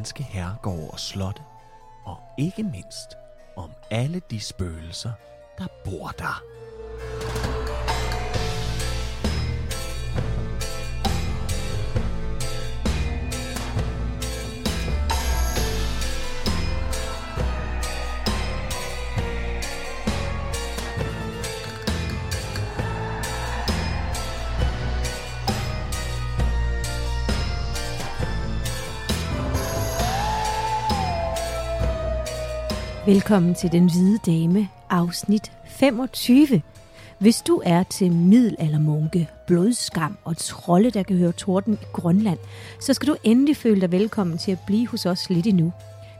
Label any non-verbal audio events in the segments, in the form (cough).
danske herregårde og slotte, og ikke mindst om alle de spøgelser, der bor der. Velkommen til Den Hvide Dame, afsnit 25. Hvis du er til middelaldermunke, blodskam og trolde, der kan høre torden i Grønland, så skal du endelig føle dig velkommen til at blive hos os lidt endnu.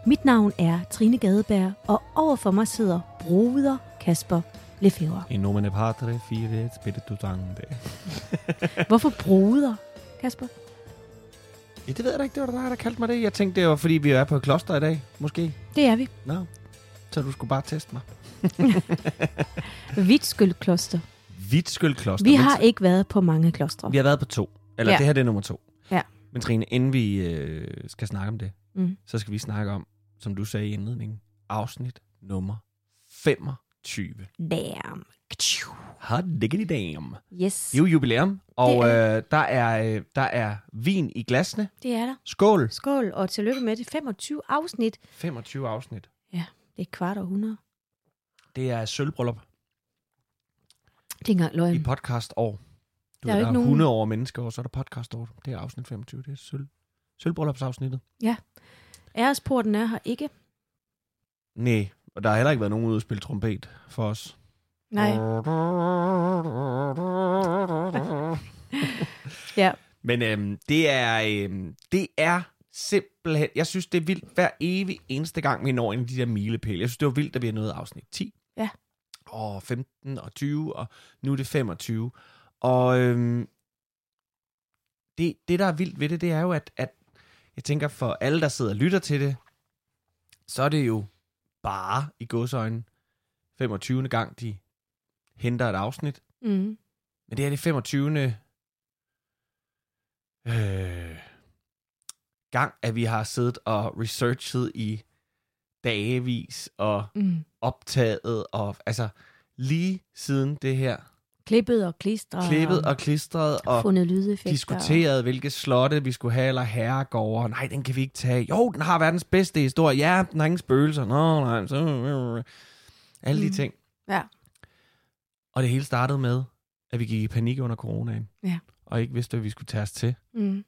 Mit navn er Trine Gadeberg, og overfor mig sidder broder Kasper Lefebvre. In nomine Patre, Filii et Spiritus Sancti. (laughs) Hvorfor broder, Kasper? Ja, det ved jeg da ikke. Det var dig, der kaldte mig det. Jeg tænkte, det var fordi, vi er på et kloster i dag, måske. Det er vi. Nå, så du skulle bare teste mig. (laughs) Vitskyld Kloster. Vitskyld Kloster. Vi har ikke været på mange klostre. Vi har været på to. Eller ja. Det her det er nummer to. Ja. Men Trine, inden vi øh, skal snakke om det, Mm. så skal vi snakke om, som du sagde i indledningen, afsnit nummer 25. Damn. Hot diggity damn. Yes, Det er jo jubilæum, og Det øh, der, er, øh, der er vin i glasene. det er der. Skål! Skål, og tillykke med det. 25 afsnit. 25 afsnit. Et kvart århundrede. Det er sølvbryllup Det er ikke engang i løgn. podcast år. Du Der er ved, der er nogen- 100 år mennesker, og så er der podcast år. Det er afsnit 25. Det er sølv. Sølvbryllupsafsnittet. Æresporten er her ikke. Nej, og der har heller ikke været nogen ude at spille trompet for os. Nej. (laughs) Ja. Men øhm, det er øhm, det er simpelthen, jeg synes det er vildt hver evig eneste gang, vi når en af de der milepæle. Jeg synes det var vildt, at vi har nået afsnit 10. Ja. Og 15 og 20, og nu er det 25. Og øhm, det, det, der er vildt ved det, det er jo, at, at jeg tænker for alle, der sidder og lytter til det, så er det jo bare i godsøjne 25. gang, de henter et afsnit. Mm. Men det er det 25. Øh, gang, at vi har siddet og researchet i dagevis og Mm. optaget og altså lige siden det her Klippet og klistret. klippet og klistret og fundet lydeffekter. diskuteret, hvilke slotte vi skulle have, eller herregårde. Nej, den kan vi ikke tage. Jo, den har verdens bedste historie. Ja, den har ingen spøgelser. Nå, nej, så... Alle de Mm. ting. Ja. Og det hele startede med, at vi gik i panik under coronaen. Ja. Og ikke vidste, hvad vi skulle tage os til. Mm.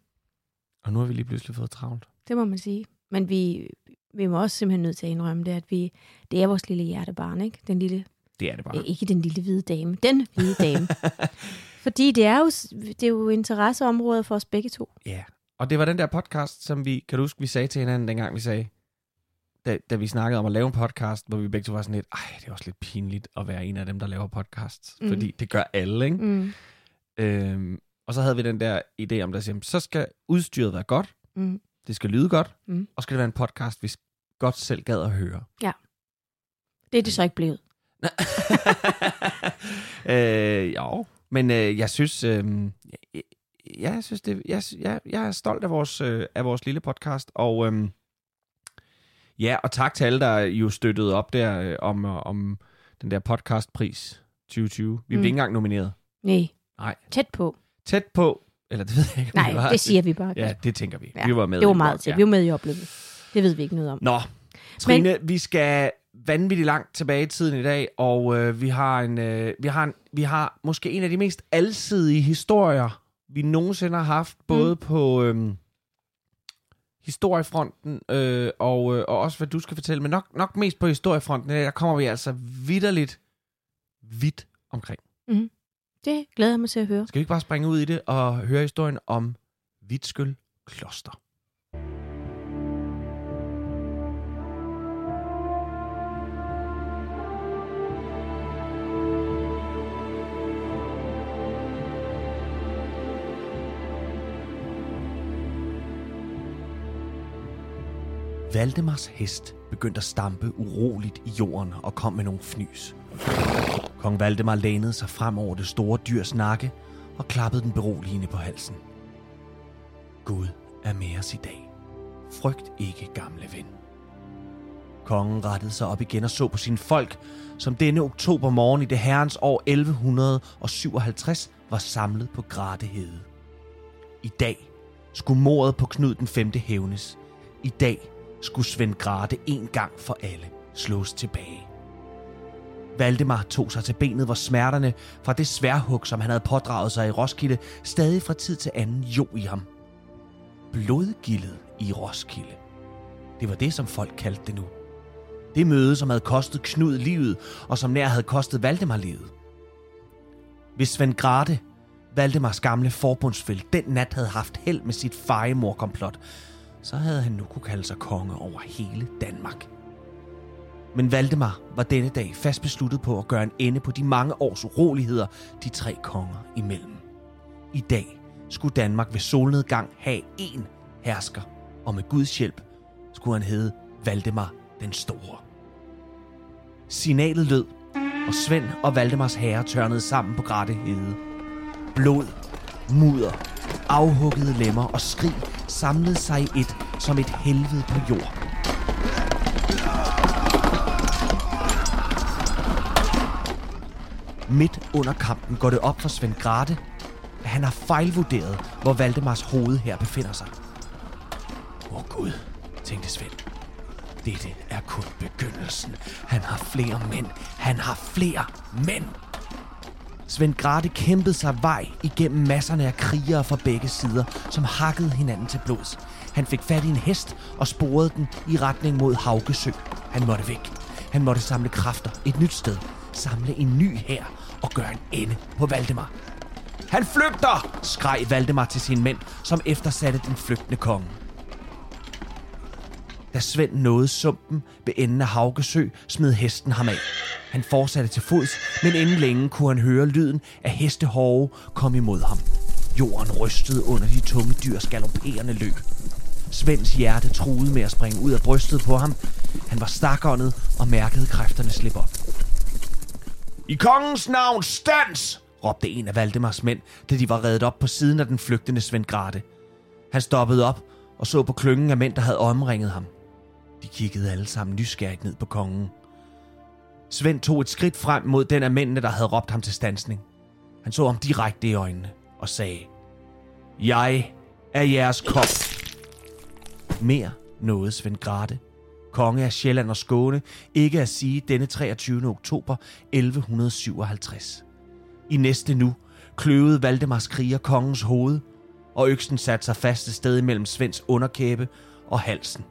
Og nu har vi lige pludselig fået travlt. Det må man sige. Men vi, vi må også simpelthen nødt til at indrømme det, at vi, det er vores lille hjertebarn, ikke? Den lille, Det er det bare. øh, ikke den lille hvide dame, den hvide dame. (laughs) Fordi det er jo, det er jo interesseområder for os begge to. Ja. Og det var den der podcast, som vi, kan du huske, vi sagde til hinanden, dengang vi sagde, da, da vi snakkede om at lave en podcast, hvor vi begge to var sådan lidt, ej, det er også lidt pinligt at være en af dem, der laver podcasts. Mm. Fordi det gør alle, ikke? Mm. Øhm, og så havde vi den der idé om, at så skal udstyret være godt, Mm. det skal lyde godt, Mm. og skal det være en podcast, vi godt selv gad at høre. Det er det så ikke blevet. (laughs) øh, jo, men øh, jeg synes, øh, jeg, jeg synes det, jeg, jeg, jeg er stolt af vores, øh, af vores lille podcast, og øh, ja, og tak til alle, der jo støttede op der øh, om, øh, om den der podcastpris 2020. Vi. Mm. blev ikke engang nomineret. Nej. Nej. Tæt på. Tæt på, eller det ved jeg ikke, Nej, var. det siger vi bare. Ja, det tænker vi. Ja, Vi var med. det var meget til. Vi var med i oplevet. Det ved vi ikke noget om. Nå, Trine, Men... vi skal vanvittigt langt tilbage i tiden i dag, og øh, vi, har en, øh, vi, har en, vi har måske en af de mest alsidige historier, vi nogensinde har haft, både på øh, historiefronten øh, og, øh, og også hvad du skal fortælle, men nok, nok mest på historiefronten, der kommer vi altså vidderligt vidt omkring. Det glæder jeg mig til at høre. Skal vi ikke bare springe ud i det og høre historien om Vitskøl Kloster? Valdemars hest begyndte at stampe uroligt i jorden og kom med nogle fnys. Kong Valdemar lænede sig frem over det store dyrs nakke og klappede den beroligende på halsen. Gud er med os i dag. Frygt ikke, gamle ven. Kongen rettede sig op igen og så på sine folk, som denne oktobermorgen i det herrens år 1157 var samlet på Gratehede. I dag skulle mordet på Knud den 5. hævnes. I dag skulle Svend Grate en gang for alle slås tilbage. Valdemar tog sig til benet, hvor smerterne fra det sværhug, som han havde pådraget sig i Roskilde, stadig fra tid til anden jo i ham. Blodgildet i Roskilde. Det var det, som folk kaldte det nu. Det møde, som havde kostet Knud livet, og som nær havde kostet Valdemar livet. Hvis Svend Grate, Valdemars gamle forbundsfælde, den nat havde haft held med sit fejemorkomplot, så havde han nu kunne kalde sig konge over hele Danmark. Men Valdemar var denne dag fast besluttet på at gøre en ende på de mange års uroligheder, de tre konger imellem. I dag skulle Danmark ved solnedgang have én hersker, og med Guds hjælp skulle han hedde Valdemar den Store. Signalet lød, og Svend og Valdemars herre tørnede sammen på Gratte Hede. Blod, mudder, afhuggede lemmer og skrig samlede sig i et som et helvede på jord. Midt under kampen går det op for Svend Grate, at han har fejlvurderet, hvor Valdemars hoved her befinder sig. Åh oh Gud, tænkte Svend. Dette er kun begyndelsen. Han har flere mænd. Han har flere mænd. Svend Grate kæmpede sig vej igennem masserne af krigere fra begge sider, som hakkede hinanden til blods. Han fik fat i en hest og sporede den i retning mod Haugesø. Han måtte væk. Han måtte samle kræfter et nyt sted. Samle en ny her og gøre en ende på Valdemar. Han flygter, skreg Valdemar til sine mænd, som eftersatte den flygtende konge. Da Svend nåede sumpen ved enden af Haugesø, smed hesten ham af. Han fortsatte til fods, men inden længe kunne han høre lyden af hestehove komme imod ham. Jorden rystede under de tunge dyrs galopperende løb. Svends hjerte truede med at springe ud af brystet på ham. Han var stakåndet og mærkede kræfterne slippe op. I kongens navn, stands! råbte en af Valdemars mænd, da de var reddet op på siden af den flygtende Svend Grate. Han stoppede op og så på klyngen af mænd, der havde omringet ham. De kiggede alle sammen nysgerrigt ned på kongen. Svend tog et skridt frem mod den af mændene, der havde råbt ham til stansning. Han så ham direkte i øjnene og sagde, Jeg er jeres kop. Mere nåede Svend Grate, konge af Sjælland og Skåne, ikke at sige denne 23. oktober 1157. I næste nu kløvede Valdemars kriger kongens hoved, og øksen satte sig fast et sted mellem Svends underkæbe og halsen.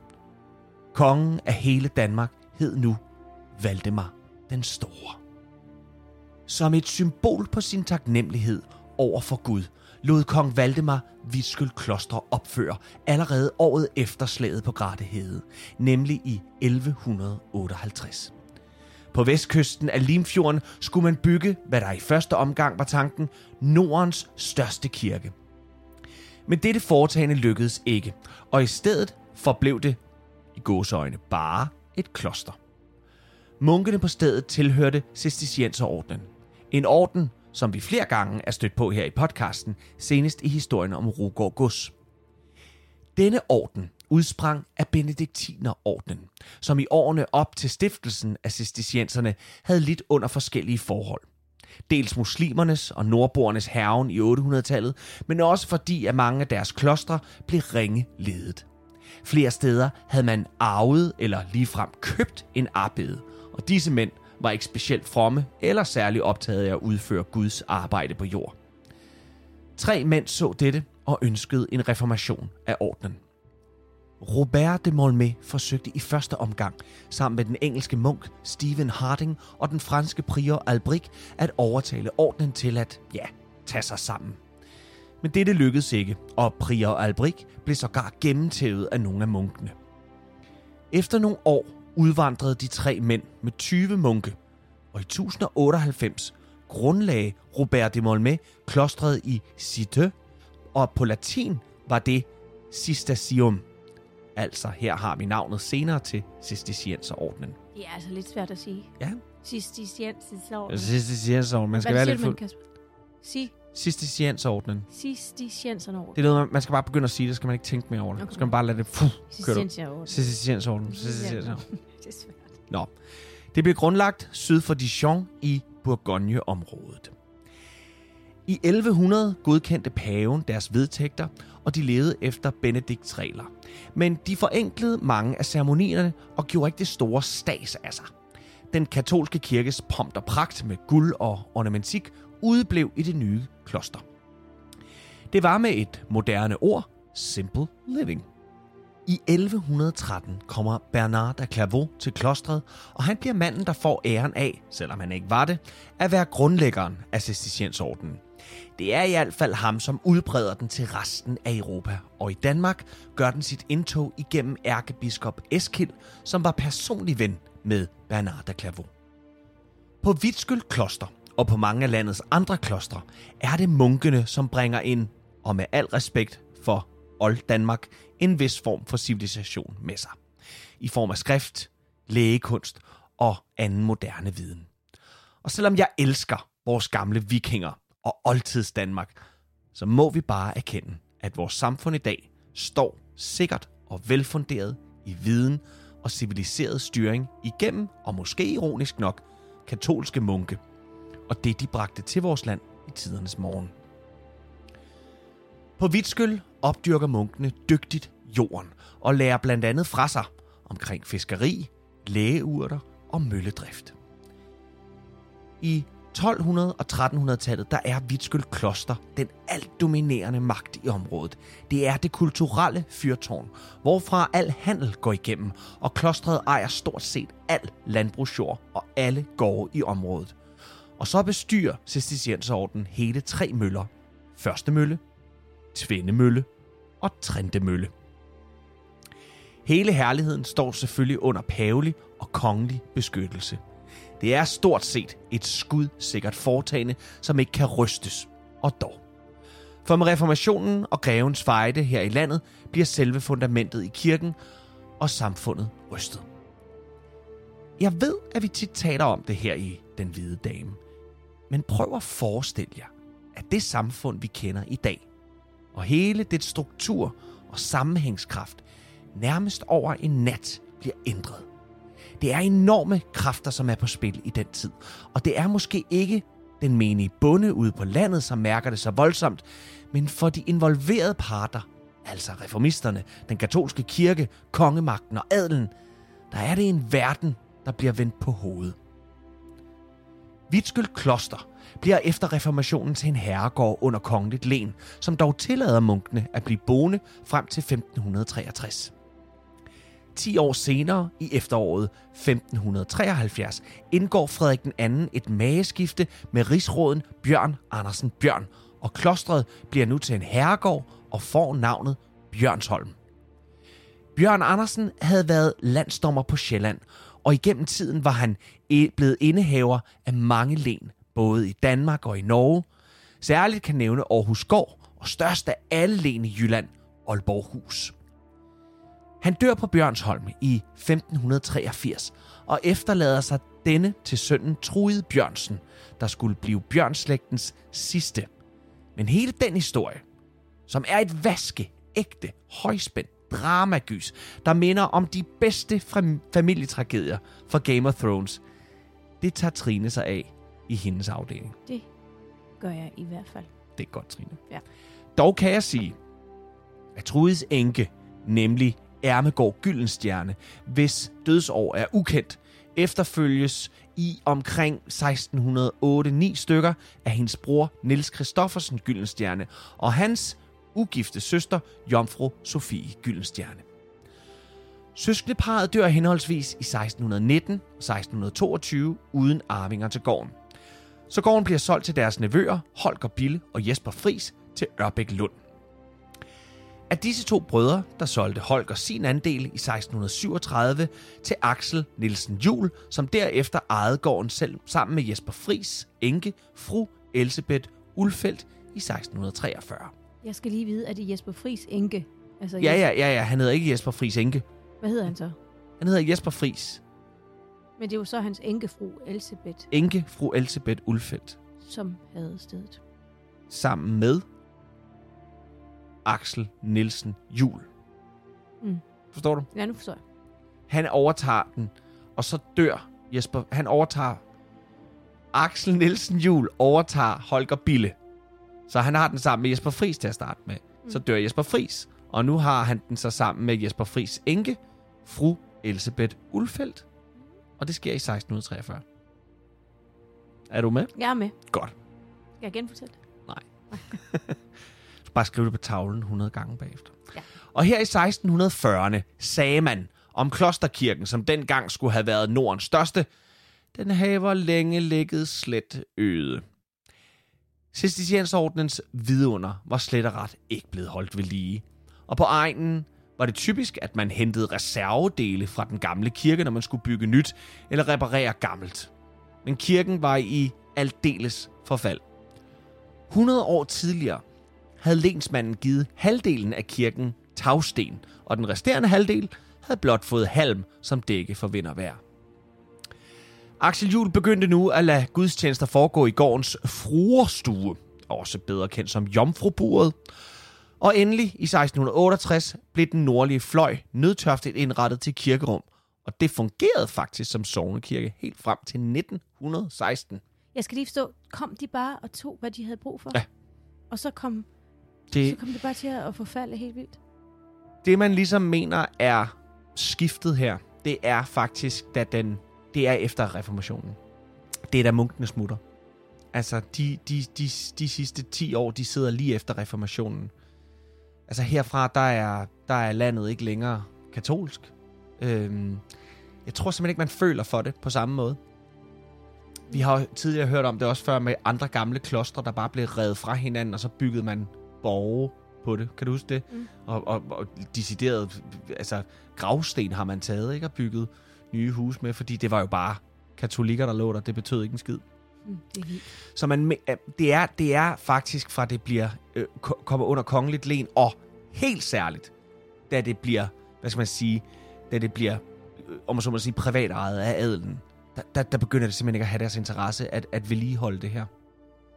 Kongen af hele Danmark hed nu Valdemar den Store. Som et symbol på sin taknemmelighed over for Gud, lod kong Valdemar Vitskyld Kloster opføre allerede året efter slaget på Gratehede, nemlig i 1158. På vestkysten af Limfjorden skulle man bygge, hvad der i første omgang var tanken, Nordens største kirke. Men dette foretagende lykkedes ikke, og i stedet forblev det i gåseøjne bare et kloster. Munkene på stedet tilhørte Cistercienserordenen. En orden, som vi flere gange er stødt på her i podcasten, senest i historien om Rugård Gods. Denne orden udsprang af Benediktinerordenen, som i årene op til stiftelsen af cistercienserne havde lidt under forskellige forhold. Dels muslimernes og nordboernes herven i 800-tallet, men også fordi at mange af deres klostre blev ringe ledet. Flere steder havde man arvet eller ligefrem købt en arbejde, og disse mænd var ikke specielt fromme eller særlig optaget af at udføre Guds arbejde på jord. Tre mænd så dette og ønskede en reformation af ordenen. Robert de Molmé forsøgte i første omgang, sammen med den engelske munk Stephen Harding og den franske prior Albrecht, at overtale ordenen til at, ja, tage sig sammen. Men dette lykkedes ikke, og prior Albrecht blev sågar gennemtævet af nogle af munkene. Efter nogle år udvandrede de tre mænd med 20 munke, og i 1098 grundlagde Robert de Molmé klostret i Cite, og på latin var det Cistercium. Altså, her har vi navnet senere til Cistercienserordenen. Det er altså lidt svært at sige. Ja. Cistercienserordenen. Cistercienserordenen, man skal Hvad være siger lidt fuld. Sig. Cisterciensordenen. Cistercienserne Det er noget, man skal bare begynde at sige det, skal man ikke tænke mere over det. Okay. Så skal man bare lade det... Puh, kører du. Cistercienserne. Cisterciensordenen. Cisterciensordenen. (laughs) Det er svært. Nå. Det blev grundlagt syd for Dijon i Bourgogne-området. I 1100 godkendte paven deres vedtægter, og de levede efter Benedikts regler. Men de forenklede mange af ceremonierne og gjorde ikke det store stas af sig. Den katolske kirkes pomp og pragt med guld og ornamentik udeblev i det nye kloster. Det var med et moderne ord, simple living. I 1113 kommer Bernard af Clairvaux til klostret, og han bliver manden, der får æren af, selvom han ikke var det, at være grundlæggeren af Cisterciensordenen. Det er i hvert fald ham, som udbreder den til resten af Europa, og i Danmark gør den sit indtog igennem ærkebiskop Eskild, som var personlig ven med Bernard af Clairvaux. På Vitskyld Kloster og på mange af landets andre klostre er det munkene, som bringer ind, og med al respekt for old Danmark, en vis form for civilisation med sig. I form af skrift, lægekunst og anden moderne viden. Og selvom jeg elsker vores gamle vikinger og oldtids Danmark, så må vi bare erkende, at vores samfund i dag står sikkert og velfunderet i viden og civiliseret styring igennem, og måske ironisk nok, katolske munke, og det de bragte til vores land i tidernes morgen. På Vitskøl opdyrker munkene dygtigt jorden og lærer blandt andet fra sig omkring fiskeri, lægeurter og mølledrift. I 1200- og 1300-tallet, der er Vitskøl Kloster den alt dominerende magt i området. Det er det kulturelle fyrtårn, hvorfra al handel går igennem, og klostret ejer stort set al landbrugsjord og alle gårde i området. Og så bestyrer Cistercienserordenen hele tre møller. Første mølle, Tvindemølle og Trindemølle. Hele herligheden står selvfølgelig under pavelig og kongelig beskyttelse. Det er stort set et skudsikkert foretagende, som ikke kan rystes. Og dog. For med reformationen og grevens fejde her i landet bliver selve fundamentet i kirken og samfundet rystet. Jeg ved, at vi tit taler om det her i Den Hvide Dame. Men prøv at forestille jer, at det samfund, vi kender i dag, og hele dets struktur og sammenhængskraft nærmest over en nat bliver ændret. Det er enorme kræfter, som er på spil i den tid, og det er måske ikke den menige bonde ude på landet, som mærker det så voldsomt, men for de involverede parter, altså reformisterne, den katolske kirke, kongemagten og adelen, der er det en verden, der bliver vendt på hovedet. Vitskøl Kloster bliver efter reformationen til en herregård under kongeligt len, som dog tillader munkene at blive boende frem til 1563. 10 år senere, i efteråret 1573, indgår Frederik den anden et mageskifte med rigsråden Bjørn Andersen Bjørn, og klostret bliver nu til en herregård og får navnet Bjørnsholm. Bjørn Andersen havde været landsdommer på Sjælland, og igennem tiden var han blevet indehaver af mange len, både i Danmark og i Norge. Særligt kan nævne Aarhus Gård og størst af alle len i Jylland, Aalborghus. Han dør på Bjørnsholm i 1583 og efterlader sig denne til sønnen Trude Bjørnsen, der skulle blive Bjørnslægtens sidste. Men hele den historie, som er et vaske, ægte, højspændt dramagys, der minder om de bedste fam- familietragedier fra Game of Thrones, det tager Trine sig af i hendes afdeling. Det gør jeg i hvert fald. Det er godt, Trine. Ja. Dog kan jeg sige, at Trudes enke, nemlig Ermegård Gyldenstjerne, hvis dødsår er ukendt, efterfølges i omkring 1608-9 stykker af hendes bror Niels Christoffersen Gyldenstjerne og hans ugifte søster Jomfru Sofie Gyldenstjerne. Søskendeparret dør henholdsvis i 1619 og 1622 uden arvinger til gården. Så gården bliver solgt til deres nevøer, Holger Bille og Jesper Fris, til Ørbæk Lund. Af disse to brødre, der solgte Holger sin andel i 1637 til Axel Nielsen Jul, som derefter ejede gården selv sammen med Jesper Fris, enke, fru Elsebeth Ulfeldt i 1643. Jeg skal lige vide, at det er Jesper Fris enke. Altså, Ja, ja, ja, ja, han hedder ikke Jesper Fris enke. Hvad hedder han så? Han hedder Jesper Fris, Men det er jo så hans enkefru, Elsebeth, enke, fru Elsebeth Ulfeldt. som havde stedet. sammen med Axel Nielsen Jul. Mm. Forstår du? Ja, nu forstår jeg. Han overtager den, og så dør Jesper. Han overtager... Axel Nielsen Jul overtager Holger Bille. Så han har den sammen med Jesper Fris til at starte med. Så dør Jesper Fris. Og nu har han den så sammen med Jesper Fris enke, fru Elisabeth Ulfeldt. Og det sker i 1643. Er du med? Jeg er med. Godt. Skal jeg genfortælle det? (laughs) Bare skriv det på tavlen 100 gange bagefter. Ja. Og her i 1640'erne sagde man om klosterkirken, som dengang skulle have været Nordens største, den haver længe ligget slet øde. Cisterciensordnens vidunder var slet og ret ikke blevet holdt ved lige. Og på egnen var det typisk, at man hentede reservedele fra den gamle kirke, når man skulle bygge nyt eller reparere gammelt. Men kirken var i aldeles forfald. 100 år tidligere havde lensmanden givet halvdelen af kirken tagsten, og den resterende halvdel havde blot fået halm som dække for vind og vejr. Axel Jul begyndte nu at lade gudstjenester foregå i gårdens fruerstue, også bedre kendt som jomfruburet. Og endelig i 1668 blev den nordlige fløj nødtørftigt indrettet til kirkerum, og det fungerede faktisk som sognekirke helt frem til 1916. Jeg skal lige forstå, kom de bare og tog, hvad de havde brug for? Ja. Og så kom, Det, så kom det bare til at forfalde helt vildt? det man ligesom mener er skiftet her, det er faktisk, da den, det er efter reformationen. Det er da munkene smutter. Altså, de, de, de, de sidste 10 år, de sidder lige efter reformationen. Altså, herfra, der er, der er landet ikke længere katolsk. Øhm, jeg tror simpelthen ikke, man føler for det på samme måde. Vi har jo tidligere hørt om det også før med andre gamle klostre, der bare blev revet fra hinanden, og så byggede man borge på det. Kan du huske det? Mm. Og, og, og decideret, altså gravsten har man taget, ikke? Og bygget nye hus med, fordi det var jo bare katolikker, der lå der. Det betød ikke en skid. Mm, det er. Så man, øh, det, er, det er faktisk fra det bliver øh, ko- kommer under kongeligt len, og helt særligt, da det bliver, hvad skal man sige, da det bliver, øh, om man så må sige, privat ejet af adelen, der, der, der begynder det simpelthen ikke at have deres interesse at, at vedligeholde det her.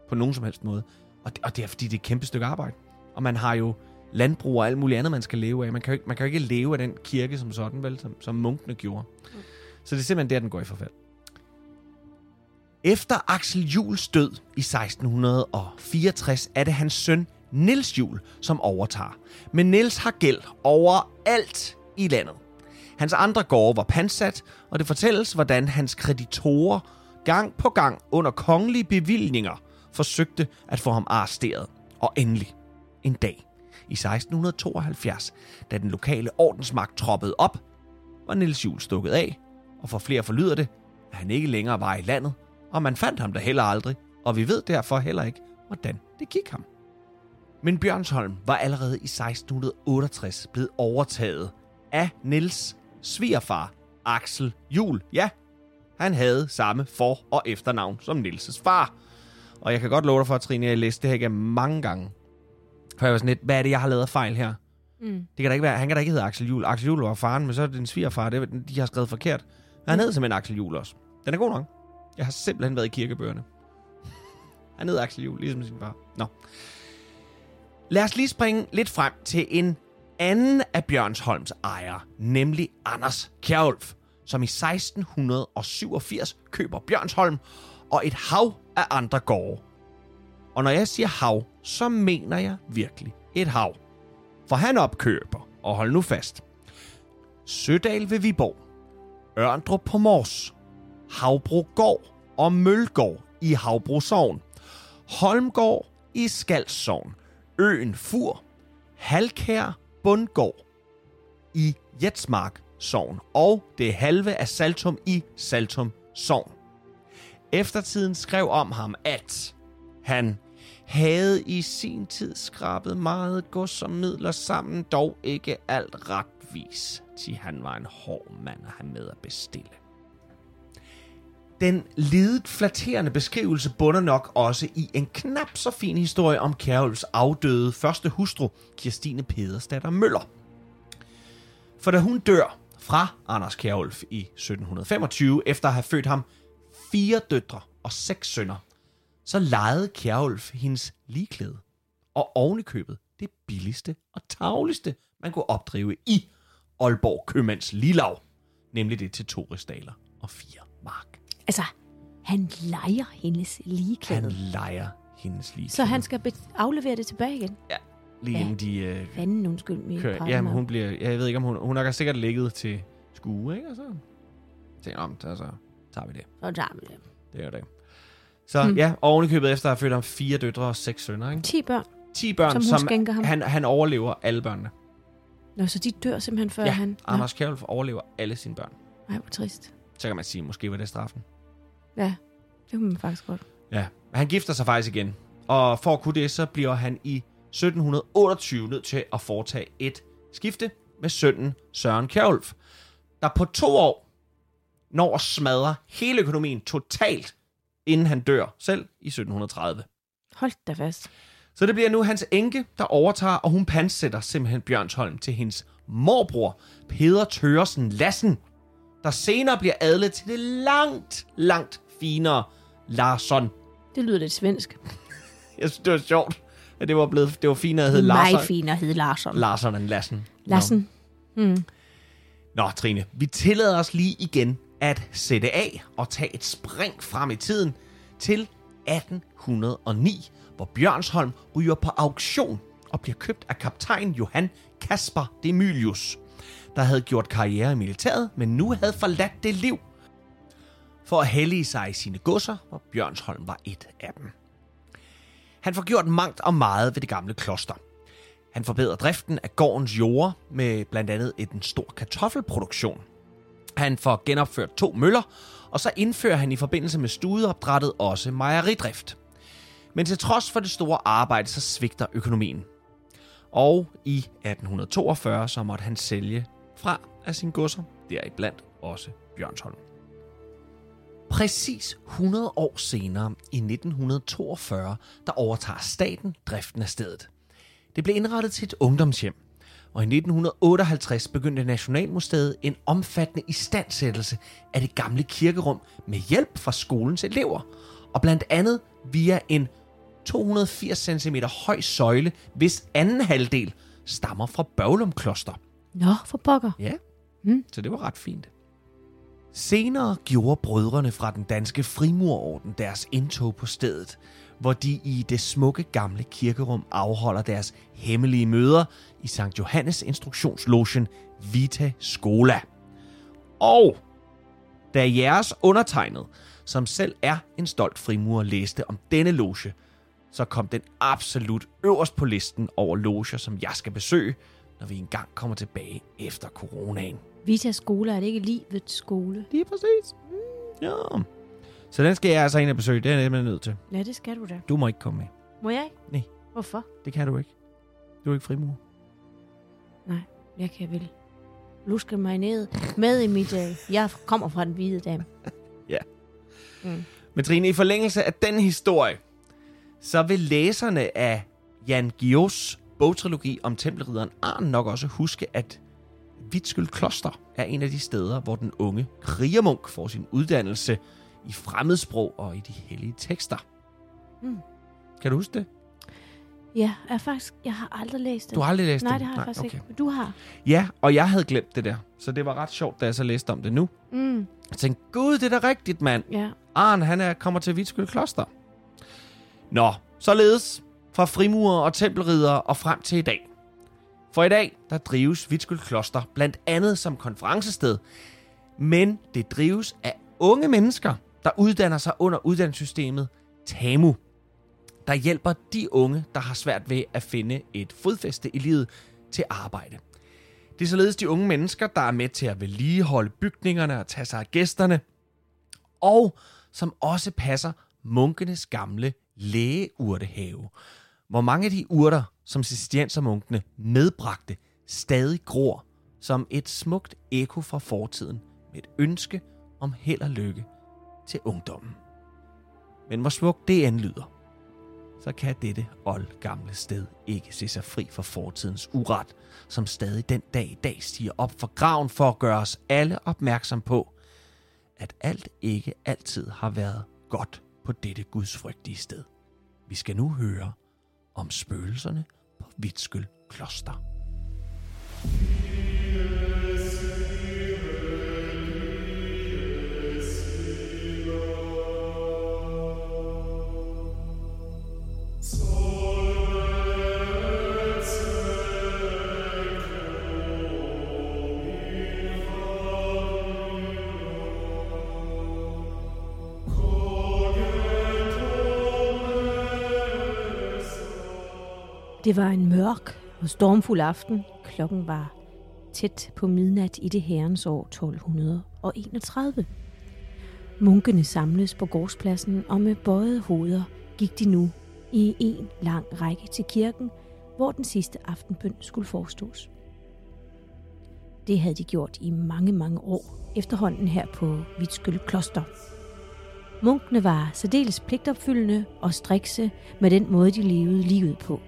På nogen som helst måde. Og det, og det er fordi, det er et kæmpe stykke arbejde. Og man har jo landbrug og alt muligt andet, man skal leve af. Man kan jo ikke, man kan jo ikke leve af den kirke som sådan, vel, som, som munkene gjorde. Mm. Så det er simpelthen der, den går i forfald. Efter Axel Jules død i 1664 er det hans søn Nils Jul, som overtager. Men Nils har gæld overalt i landet. Hans andre gårde var pansat, og det fortælles, hvordan hans kreditorer gang på gang under kongelige bevillinger forsøgte at få ham arresteret. Og endelig, en dag i 1672, da den lokale ordensmagt troppede op, var Nils Jul stukket af, og for flere forlyder det, at han ikke længere var i landet, og man fandt ham da heller aldrig, og vi ved derfor heller ikke, hvordan det gik ham. Men Bjørnsholm var allerede i 1668 blevet overtaget af Nils svigerfar, Axel Jul. Ja, han havde samme for- og efternavn som Nils' far. Og jeg kan godt love dig for, at Trine, jeg læste det her igennem mange gange. For jeg var sådan lidt, hvad er det, jeg har lavet fejl her? Mm. Det kan da ikke være, han kan da ikke hedde Axel Jul. Axel Jul var faren, men så er det din svigerfar, det, de har skrevet forkert. Han hed simpelthen Axel Jul også. Den er god nok. Jeg har simpelthen været i kirkebøgerne. Han hed Axel Juhl, ligesom sin far. Nå. Lad os lige springe lidt frem til en anden af Bjørnsholms ejere, nemlig Anders Kjærulf, som i 1687 køber Bjørnsholm og et hav af andre gårde. Og når jeg siger hav, så mener jeg virkelig et hav. For han opkøber, og hold nu fast, Sødal ved Viborg, Ørndrup på Mors, Havbrogård og Mølgård i Havbro Sogn, Holmgård i Skals Sogn, Øen Fur, Halkær Bundgård i Jetsmark Sogn og det halve af Saltum i Saltum Sogn. Eftertiden skrev om ham, at han havde i sin tid skrabet meget gods som midler sammen, dog ikke alt retvis, til han var en hård mand at have med at bestille. Den lidet flatterende beskrivelse bunder nok også i en knap så fin historie om Kjærulfs afdøde første hustru, Kirstine Pedersdatter Møller. For da hun dør fra Anders Kjærulf i 1725, efter at have født ham fire døtre og seks sønner, så lejede Kjærulf hendes ligeklæde. Og ovenikøbet det billigste og tavligste, man kunne opdrive i Aalborg Købmands Lilav. Nemlig det til to rigsdaler og fire. Altså, han leger hendes ligeklæde. Han lejer hendes ligeklæde. Så han skal be- aflevere det tilbage igen. Ja, lige Ja. inden de øh, Fanden, undskyld mig. kører. Jamen, hun bliver... Jeg ved ikke, om hun... Hun har sikkert ligget til skue, ikke? Og så tænker om, så, så tager vi det. Så tager vi det. Det er det. Så Hmm. ja, ovenikøbet efter at have født ham fire døtre og seks sønner, ikke? 10 børn, 10 børn, som hun som, skænker ham. han, han overlever alle børnene. Nå, så de dør simpelthen før ja, han... Anders Kjærulf overlever alle sine børn. Ej, hvor trist. Så kan man sige, måske var det straffen. Ja, det kunne man faktisk godt. Ja, han gifter sig faktisk igen. Og for at kunne det, så bliver han i 1728 nødt til at foretage et skifte med sønnen Søren Kjærulf, der på to år når at smadre hele økonomien totalt, inden han dør selv i 1730. Hold da fast. Så det bliver nu hans enke, der overtager, og hun pansætter simpelthen Bjørnsholm til hendes morbror, Peder Tøresen Lassen, der senere bliver adlet til det langt, langt finere Larsson. Det lyder lidt svensk. (laughs) Jeg synes, det var sjovt, at det var, blevet, det var finere at hedde er meget Larsson, fint at hedde Larsson. Larsson end Lassen. Lassen. Mm. Nå. Nå, Trine, vi tillader os lige igen at sætte af og tage et spring frem i tiden til 1809, hvor Bjørnsholm ryger på auktion og bliver købt af kaptajn Johan Kasper Demilius, der havde gjort karriere i militæret, men nu havde forladt det liv for at hellige sig i sine godser, hvor Bjørnsholm var et af dem. Han får gjort mangt og meget ved det gamle kloster. Han forbedrer driften af gårdens jorder med blandt andet en stor kartoffelproduktion. Han får genopført to møller, og så indfører han i forbindelse med studeopdrættet også mejeridrift. Men til trods for det store arbejde, så svigter økonomien. Og i 1842 så måtte han sælge fra af sine godser, deriblandt også Bjørnsholm. Præcis 100 år senere, i 1942, der overtager staten driften af stedet. Det blev indrettet til et ungdomshjem, og i 1958 begyndte Nationalmuseet en omfattende istandsættelse af det gamle kirkerum med hjælp fra skolens elever, og blandt andet via en 280 cm høj søjle, hvis anden halvdel stammer fra Børglum Kloster. Nå, for pokker. Ja, Mm. så det var ret fint. Senere gjorde brødrene fra den danske frimurorden deres indtog på stedet, hvor de i det smukke gamle kirkerum afholder deres hemmelige møder i St. Johannes instruktionslogen Vita Scola. Og da jeres undertegnet, som selv er en stolt frimurer, læste om denne loge, så kom den absolut øverst på listen over loger, som jeg skal besøge, når vi engang kommer tilbage efter coronaen. Vita skole, er det ikke livets skole? Lige præcis. Ja. Så den skal jeg altså ind og besøge. Det er jeg nødt til. Ja, det skal du da. Du må ikke komme med. Må jeg ikke? Nej. Hvorfor? Det kan du ikke. Du er ikke frimur. Jeg kan vel luske mig ned med i mit... Øh, jeg kommer fra den hvide dame. (laughs) Men Trine, i forlængelse af den historie, så vil læserne af Jan Gios bogtrilogi om tempelridderen Arn nok også huske, at Vitskyld Kloster er en af de steder, hvor den unge krigermunk får sin uddannelse i fremmedsprog og i de hellige tekster. Mm. Kan du huske det? Ja, jeg, faktisk, jeg har aldrig læst det. Du har aldrig læst Nej, det? det har jeg faktisk ikke. Men du har. Ja, og jeg havde glemt det der. Så det var ret sjovt, da jeg så læste om det nu. Mm, Jeg tænkte, gud, det er da rigtigt, mand. ja. Arn, han er, kommer til Vitskyld Kloster. Nå, således fra frimurer og tempelridere og frem til i dag. For i dag, der drives Vitskyld Kloster blandt andet som konferencested, men det drives af unge mennesker, der uddanner sig under uddannelsessystemet TAMU, der hjælper de unge, der har svært ved at finde et fodfæste i livet til arbejde. Det er således de unge mennesker, der er med til at vedligeholde bygningerne og tage sig af gæsterne, og som også passer munkenes gamle lægeurtehave, hvor mange af de urter, som cisterciensermunkene medbragte, stadig gror som et smukt eko fra fortiden med et ønske om held og lykke til ungdommen. Men hvor smukt det end lyder, så kan dette old gamle sted ikke se sig fri for fortidens uret, som stadig den dag i dag stiger op for graven for at gøre os alle opmærksom på, at alt ikke altid har været godt på dette gudsfrygtige sted. Vi skal nu høre om spøgelserne på Vitskøl Kloster. Det var en mørk og stormfuld aften. Klokken var tæt på midnat i det herrens år 1231. Munkene samles på gårdspladsen, og med bøjede hoveder gik de nu i en lang række til kirken, hvor den sidste aftenbøn skulle forestås. Det havde de gjort i mange, mange år efterhånden her på Vitskyld Kloster. Munkene var særdeles pligtopfyldende og strikse med den måde, de levede livet på.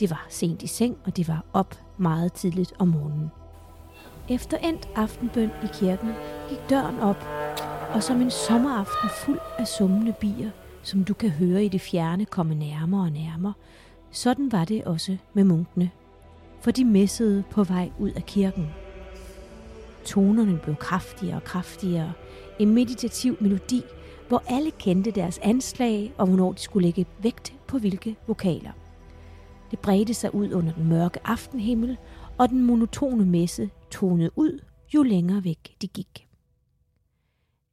Det var sent i seng, og det var op meget tidligt om morgenen. Efter endt aftenbøn i kirken gik døren op, og som en sommeraften fuld af summende bier, som du kan høre i det fjerne komme nærmere og nærmere, sådan var det også med munkene, for de messede på vej ud af kirken. Tonerne blev kraftigere og kraftigere, en meditativ melodi, hvor alle kendte deres anslag og hvornår de skulle lægge vægt på hvilke vokaler. Det bredte sig ud under den mørke aftenhimmel, og den monotone messe tonede ud, jo længere væk de gik.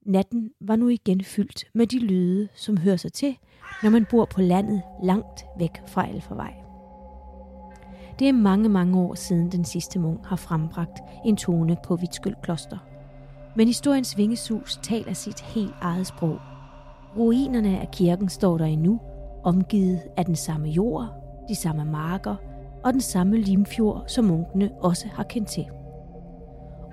Natten var nu igen fyldt med de lyde, som hører sig til, når man bor på landet langt væk fra Alfarvej. Det er mange, mange år siden den sidste munk har frembragt en tone på Vitskyld Kloster. Men historiens vingesus taler sit helt eget sprog. Ruinerne af kirken står der endnu, omgivet af den samme jord, de samme marker og den samme limfjord, som munkene også har kendt til.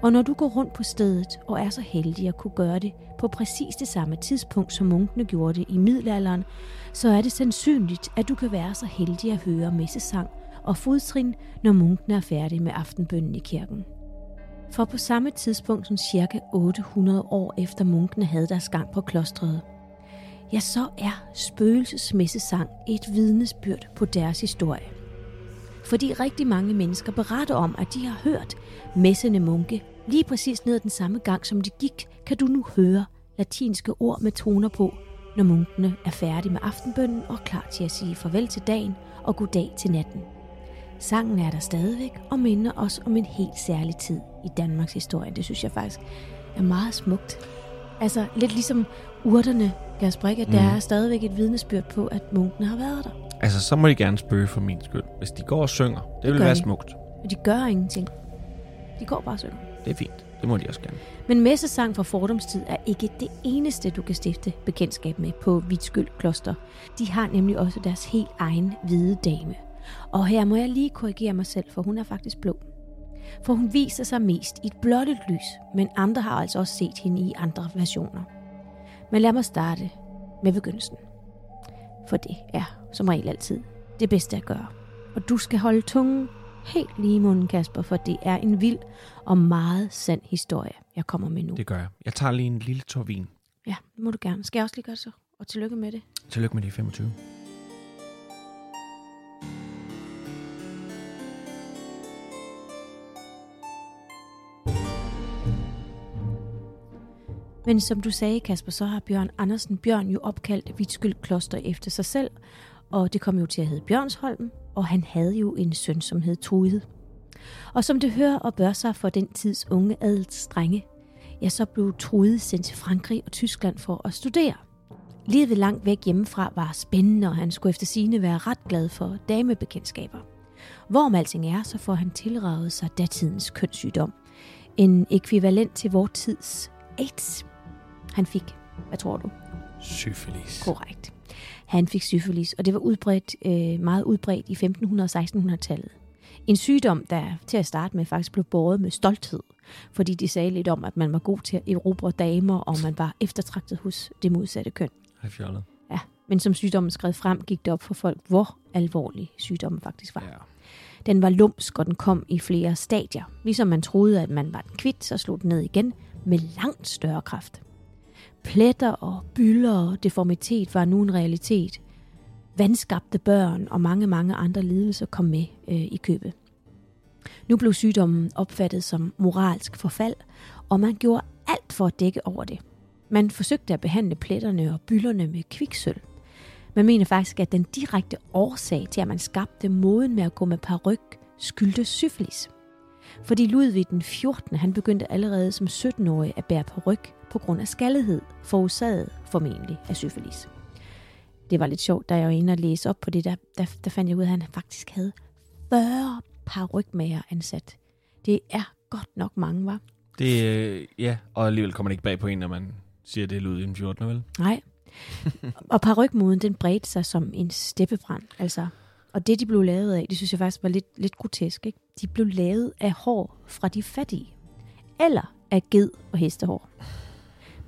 Og når du går rundt på stedet og er så heldig at kunne gøre det på præcis det samme tidspunkt, som munkene gjorde det i middelalderen, så er det sandsynligt, at du kan være så heldig at høre messesang og fodtrin, når munkene er færdige med aftenbønnen i kirken. For på samme tidspunkt som cirka 800 år efter munkene havde deres gang på klostret, ja, så er spøgelsesmessesang et vidnesbyrd på deres historie. Fordi rigtig mange mennesker beretter om, at de har hørt messende munke lige præcis ned ad den samme gang, som de gik, kan du nu høre latinske ord med toner på, når munkene er færdige med aftenbønnen og klar til at sige farvel til dagen og goddag til natten. Sangen er der stadigvæk og minder os om en helt særlig tid i Danmarks historie. Det synes jeg faktisk er meget smukt. Altså lidt ligesom urterne, at mm. der er stadigvæk et vidnesbyrd på, at munkene har været der. Altså, så må de gerne spøge for min skyld. Hvis de går og synger, det, det vil være de. smukt. Men de gør ingenting. De går bare og synger. Det er fint. Det må de også gerne. Men messesang fra fordomstid er ikke det eneste, du kan stifte bekendtskab med på Vitskyld Kloster. De har nemlig også deres helt egen hvide dame. Og her må jeg lige korrigere mig selv, for hun er faktisk blå. For hun viser sig mest i et blåttet lys, men andre har altså også set hende i andre versioner. Men lad mig starte med begyndelsen. For det er som regel altid det bedste at gøre. Og du skal holde tungen helt lige i munden, Kasper, for det er en vild og meget sand historie, jeg kommer med nu. Det gør jeg. Jeg tager lige en lille tår vin. Ja, det må du gerne. Skal jeg også lige gøre så? Og tillykke med det. Tillykke med det 25. Men som du sagde, Kasper, så har Bjørn Andersen Bjørn jo opkaldt Vitskyld Kloster efter sig selv, og det kom jo til at hedde Bjørnsholm, og han havde jo en søn, som hed Trude. Og som det hører og bør sig for den tids unge adelsdrenge, ja, så blev Trude sendt til Frankrig og Tyskland for at studere. Livet langt væk hjemmefra var spændende, og han skulle efter sine være ret glad for damebekendtskaber. Hvorom alting er, så får han tilraget sig datidens kønssygdom. En ekvivalent til vores tids AIDS. Han fik, hvad tror du? Syfilis. Korrekt. Han fik syfilis, og det var udbredt, øh, meget udbredt i 1500- og 1600-tallet. En sygdom, der til at starte med faktisk blev båret med stolthed, fordi de sagde lidt om, at man var god til at erobre damer, og man var eftertragtet hos det modsatte køn. Hej fjollet. Ja, men som sygdommen skred frem, gik det op for folk, hvor alvorlig sygdommen faktisk var. Ja. Den var lumsk, og den kom i flere stadier. Ligesom man troede, at man var den kvitt, så slog den ned igen med langt større kraft. Pletter og bylder og deformitet var nu en realitet. Vandskabte børn og mange, mange andre lidelser kom med øh, i købet. Nu blev sygdommen opfattet som moralsk forfald, og man gjorde alt for at dække over det. Man forsøgte at behandle pletterne og byllerne med kviksøl. Man mener faktisk, at den direkte årsag til, at man skabte moden med at gå med paryk, skyldte syfilis. Fordi Ludvig den 14. han begyndte allerede som 17-årig at bære paryk på grund af skaldighed, forårsaget formentlig af syfilis. Det var lidt sjovt, da jeg var inde og læse op på det, der, der, der fandt jeg ud af, at han faktisk havde 40 parrykmager ansat. Det er godt nok mange, var. Det, øh, ja, og alligevel kommer det ikke bag på en, når man siger, det er Ludvig den 14. vel? Nej. (laughs) og parrykmoden, den bredte sig som en steppebrand. Altså, og det, de blev lavet af, det synes jeg faktisk var lidt, lidt grotesk. Ikke? De blev lavet af hår fra de fattige. Eller af ged og hestehår.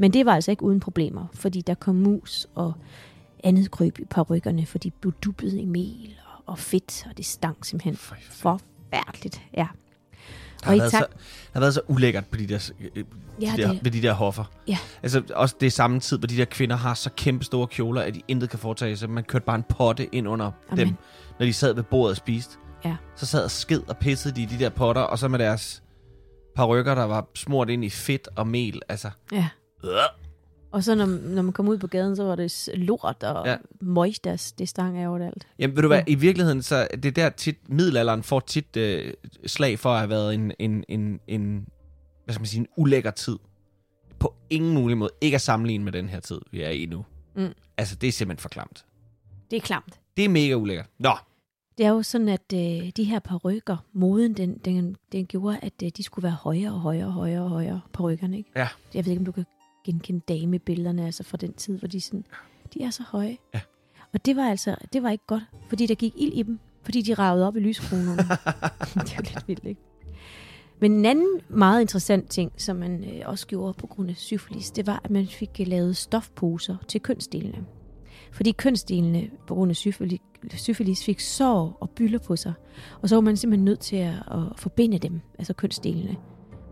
Men det var altså ikke uden problemer, fordi der kom mus og andet kryb i parrykkerne, for de blev dubbet i mel og, og fedt, og det stank simpelthen forfærdeligt. Ja. Det har, Og været så, har været så ulækkert på de der, øh, Ja, de der, det- ved de der hoffer. Ja. Altså også det samme tid, hvor de der kvinder har så kæmpe store kjoler, at de intet kan foretage sig. Man kørte bare en potte ind under Amen. dem, når de sad ved bordet og spiste. Ja. Så sad og sked og pissede de i de der potter, og så med deres parykker, der var smurt ind i fedt og mel. Altså, ja. Og så når, når man kom ud på gaden, så var det lort og Ja. ja. møg, der, det stang af overalt. Jamen, ved du hvad, Ja. i virkeligheden, så det er der tit, middelalderen får tit øh, slag for at have været en, en, en, en, hvad skal man sige, en ulækker tid. På ingen mulig måde. Ikke at sammenligne med den her tid, vi er i nu. Mm. Altså, det er simpelthen for klamt. Det er klamt. Det er mega ulækkert. Nå, Det er jo sådan, at øh, de her parykker, moden, den, den, den gjorde, at øh, de skulle være højere og højere og højere og højere, parykkerne, ikke? Ja. Jeg ved ikke, om du kan genkende damebillederne, altså fra den tid, hvor de sådan, de er så høje. Ja. Og det var altså, det var ikke godt, fordi der gik ild i dem, fordi de ragede op i lyskronerne. (laughs) (laughs) det er lidt vildt, ikke? Men en anden meget interessant ting, som man øh, også gjorde på grund af syfilis, det var, at man fik øh, lavet stofposer til kønsdelene. Fordi kønsdelene på grund af syfilis, syfilis fik sår og bylder på sig. Og så var man simpelthen nødt til at, at forbinde dem, altså kønsdelene,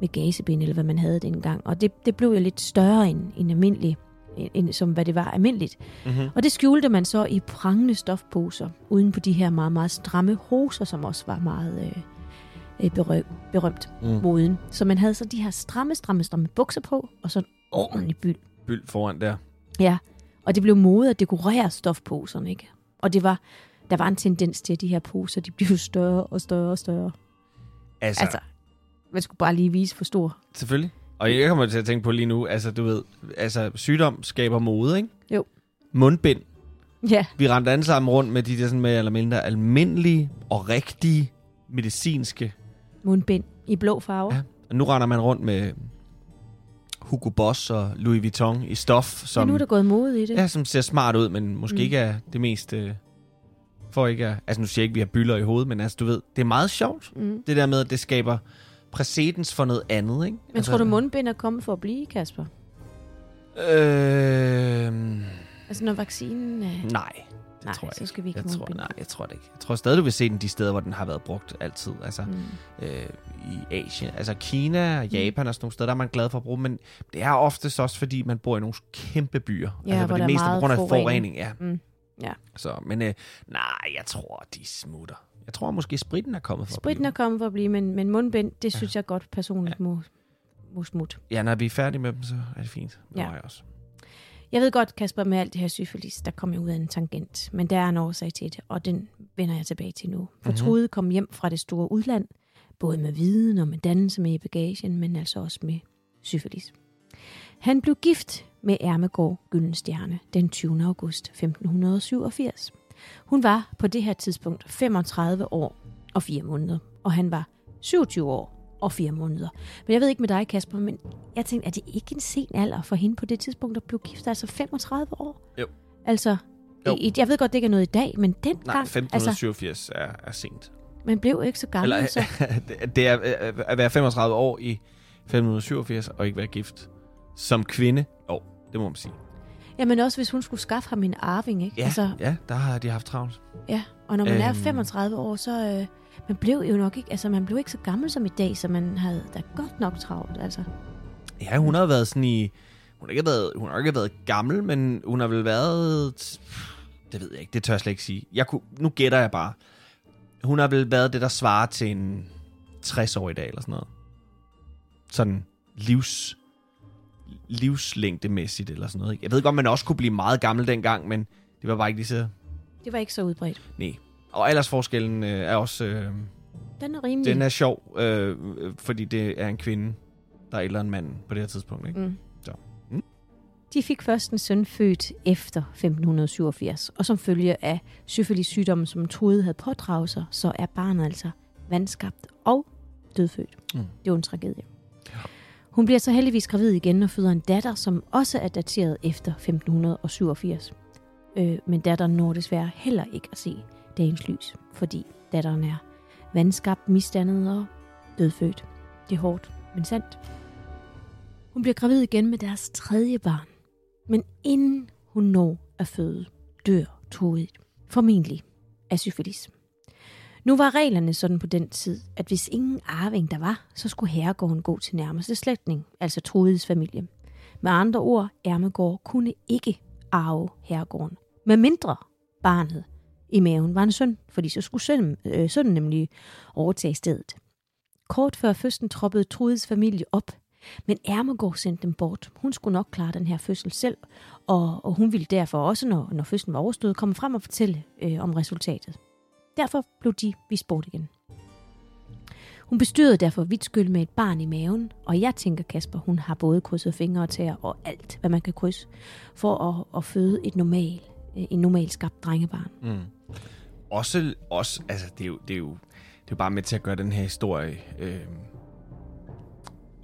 med gasebind, eller hvad man havde dengang. Og det, det blev jo lidt større end, end almindelig, end, som hvad det var almindeligt. mm-hmm. Og det skjulte man så i prangende stofposer, uden på de her meget, meget stramme hoser, som også var meget øh, øh, berøm, berømt Mm. moden. Så man havde så de her stramme, stramme, stramme bukser på, og så en ordentlig byld. Byld foran der. Ja, og det blev mode at dekorere stofposerne, ikke? Og det var, der var en tendens til, at de her poser, de blev større og større og større. Altså, Altså, man skulle bare lige vise for stor. selvfølgelig. Og jeg kommer til at tænke på lige nu, altså du ved, altså sygdom skaber mode, ikke? Jo. Mundbind. Ja, Vi rendte alle sammen rundt med de der sådan mere eller mindre almindelige og rigtige medicinske. mundbind i blå farve. Ja. Og nu render man rundt med Hugo Boss og Louis Vuitton i stof, som, ja, nu er der gået mode i det. ja, som ser smart ud, men måske mm. ikke er det mest... Øh, for ikke at, altså nu siger jeg ikke, at vi har byller i hovedet, men altså du ved, det er meget sjovt. Mm. Det der med, at det skaber præcedens for noget andet, ikke? Men tror du, mundbind er kommet for at blive, Kasper? Øh, Altså, når vaccinen er... nej, det Nej, tror jeg så ikke. skal vi ikke Jeg tror, nej, jeg tror det ikke. Jeg tror stadig, du vil se den de steder, hvor den har været brugt altid. Altså Mm. øh, i Asien. Altså Kina og Japan og sådan nogle steder, der er man glad for at bruge. Men det er oftest også, fordi man bor i nogle kæmpe byer. Ja, altså, hvor det er meste på grund af forurening. forurening. Ja. Mm. Ja. Så, men øh, nej, jeg tror, de smutter. Jeg tror måske, spritten er kommet for Spritten er at kommet for at blive, men, men mundbind, det synes jeg godt personligt ja. må, må blive. Ja, når vi er færdige med dem, så er det fint. Det Ja. jeg også. Jeg ved godt, Kasper, med alt det her syfilis, der kom jeg ud af en tangent. Men der er en årsag til det, og den vender jeg tilbage til nu. For Mhm. Trude kom hjem fra det store udland, både med viden og med dannelse med i bagagen, men altså også med syfilis. Han blev gift med Ermegård Gyldenstjerne den 20. august 1587. Hun var på det her tidspunkt 35 år og 4 måneder, og han var 27 år og 4 måneder. Men jeg ved ikke med dig, Kasper, men jeg tænkte, er det ikke en sen alder for hende på det tidspunkt at blive gift, altså 35 år? Jo. Altså, Jo. I, jeg ved godt, det ikke er noget i dag, men Nej, dengang, altså, 1587 er, er sent. man blev ikke så gammel, Eller, så (laughs) det- er øh, at være 35 år i 1587 og ikke være gift. Som kvinde, jo, det må man sige. Jamen også, hvis hun skulle skaffe ham en arving, ikke? Ja, Altså, ja der har de haft travlt. ja. Og når man øhm. er Øhm. 35 år, så... Øh, man blev jo nok ikke... Altså, man blev ikke så gammel som i dag, så man havde da godt nok travlt, altså. Ja, hun har været sådan i... hun har ikke været, hun har ikke været gammel, men hun har vel været... Det ved jeg ikke, det tør jeg slet ikke sige. Jeg kunne, nu gætter jeg bare. Hun har vel været det, der svarer til en 60 år i dag, eller sådan noget. Sådan livs, livslængdemæssigt, eller sådan noget. ikke? Jeg ved godt, man også kunne blive meget gammel dengang, men det var bare ikke lige så... Det var ikke så udbredt. Nej. Og aldersforskellen øh, er også... Øh, Den er rimelig. den er sjov, øh, fordi det er en kvinde, der er ældre end manden på det her tidspunkt. Ikke? Mm. Så, mm. De fik først en søn født efter 1587, og som følge af syfilis sygdommen, som Trude havde pådraget sig, så er barnet altså vandskabt og dødfødt. Mm. Det er jo en tragedie. Hun bliver så heldigvis gravid igen og føder en datter, som også er dateret efter 1587. Øh, men datteren når desværre heller ikke at se dagens lys, fordi datteren er vandskabt, misdannet og dødfødt. Det er hårdt, men sandt. Hun bliver gravid igen med deres tredje barn. Men inden hun når at føde, dør Trude formentlig af syfilis. Nu var reglerne sådan på den tid, at hvis ingen arving der var, så skulle herregården gå til nærmeste slægtning, altså Trudes familie. Med andre ord, Ermegård kunne ikke arve herregården, med mindre barnet i maven var en søn, fordi så skulle sønnen, øh, sønnen nemlig overtage stedet. Kort før fødslen troppede Trudes familie op, men Ermegård sendte dem bort. Hun skulle nok klare den her fødsel selv, og, og hun ville derfor også, når, når fødslen var overstået, komme frem og fortælle øh, om resultatet. Derfor blev de vist bort igen. Hun bestyrede derfor Vitskyld med et barn i maven, og jeg tænker, Kasper, hun har både krydset fingre og tæer og alt, hvad man kan krydse, for at, at føde et normal, øh, en normalt skabt drengebarn. Mm. Også, også, altså det er, jo, det, er jo, det er jo bare med til at gøre den her historie øh,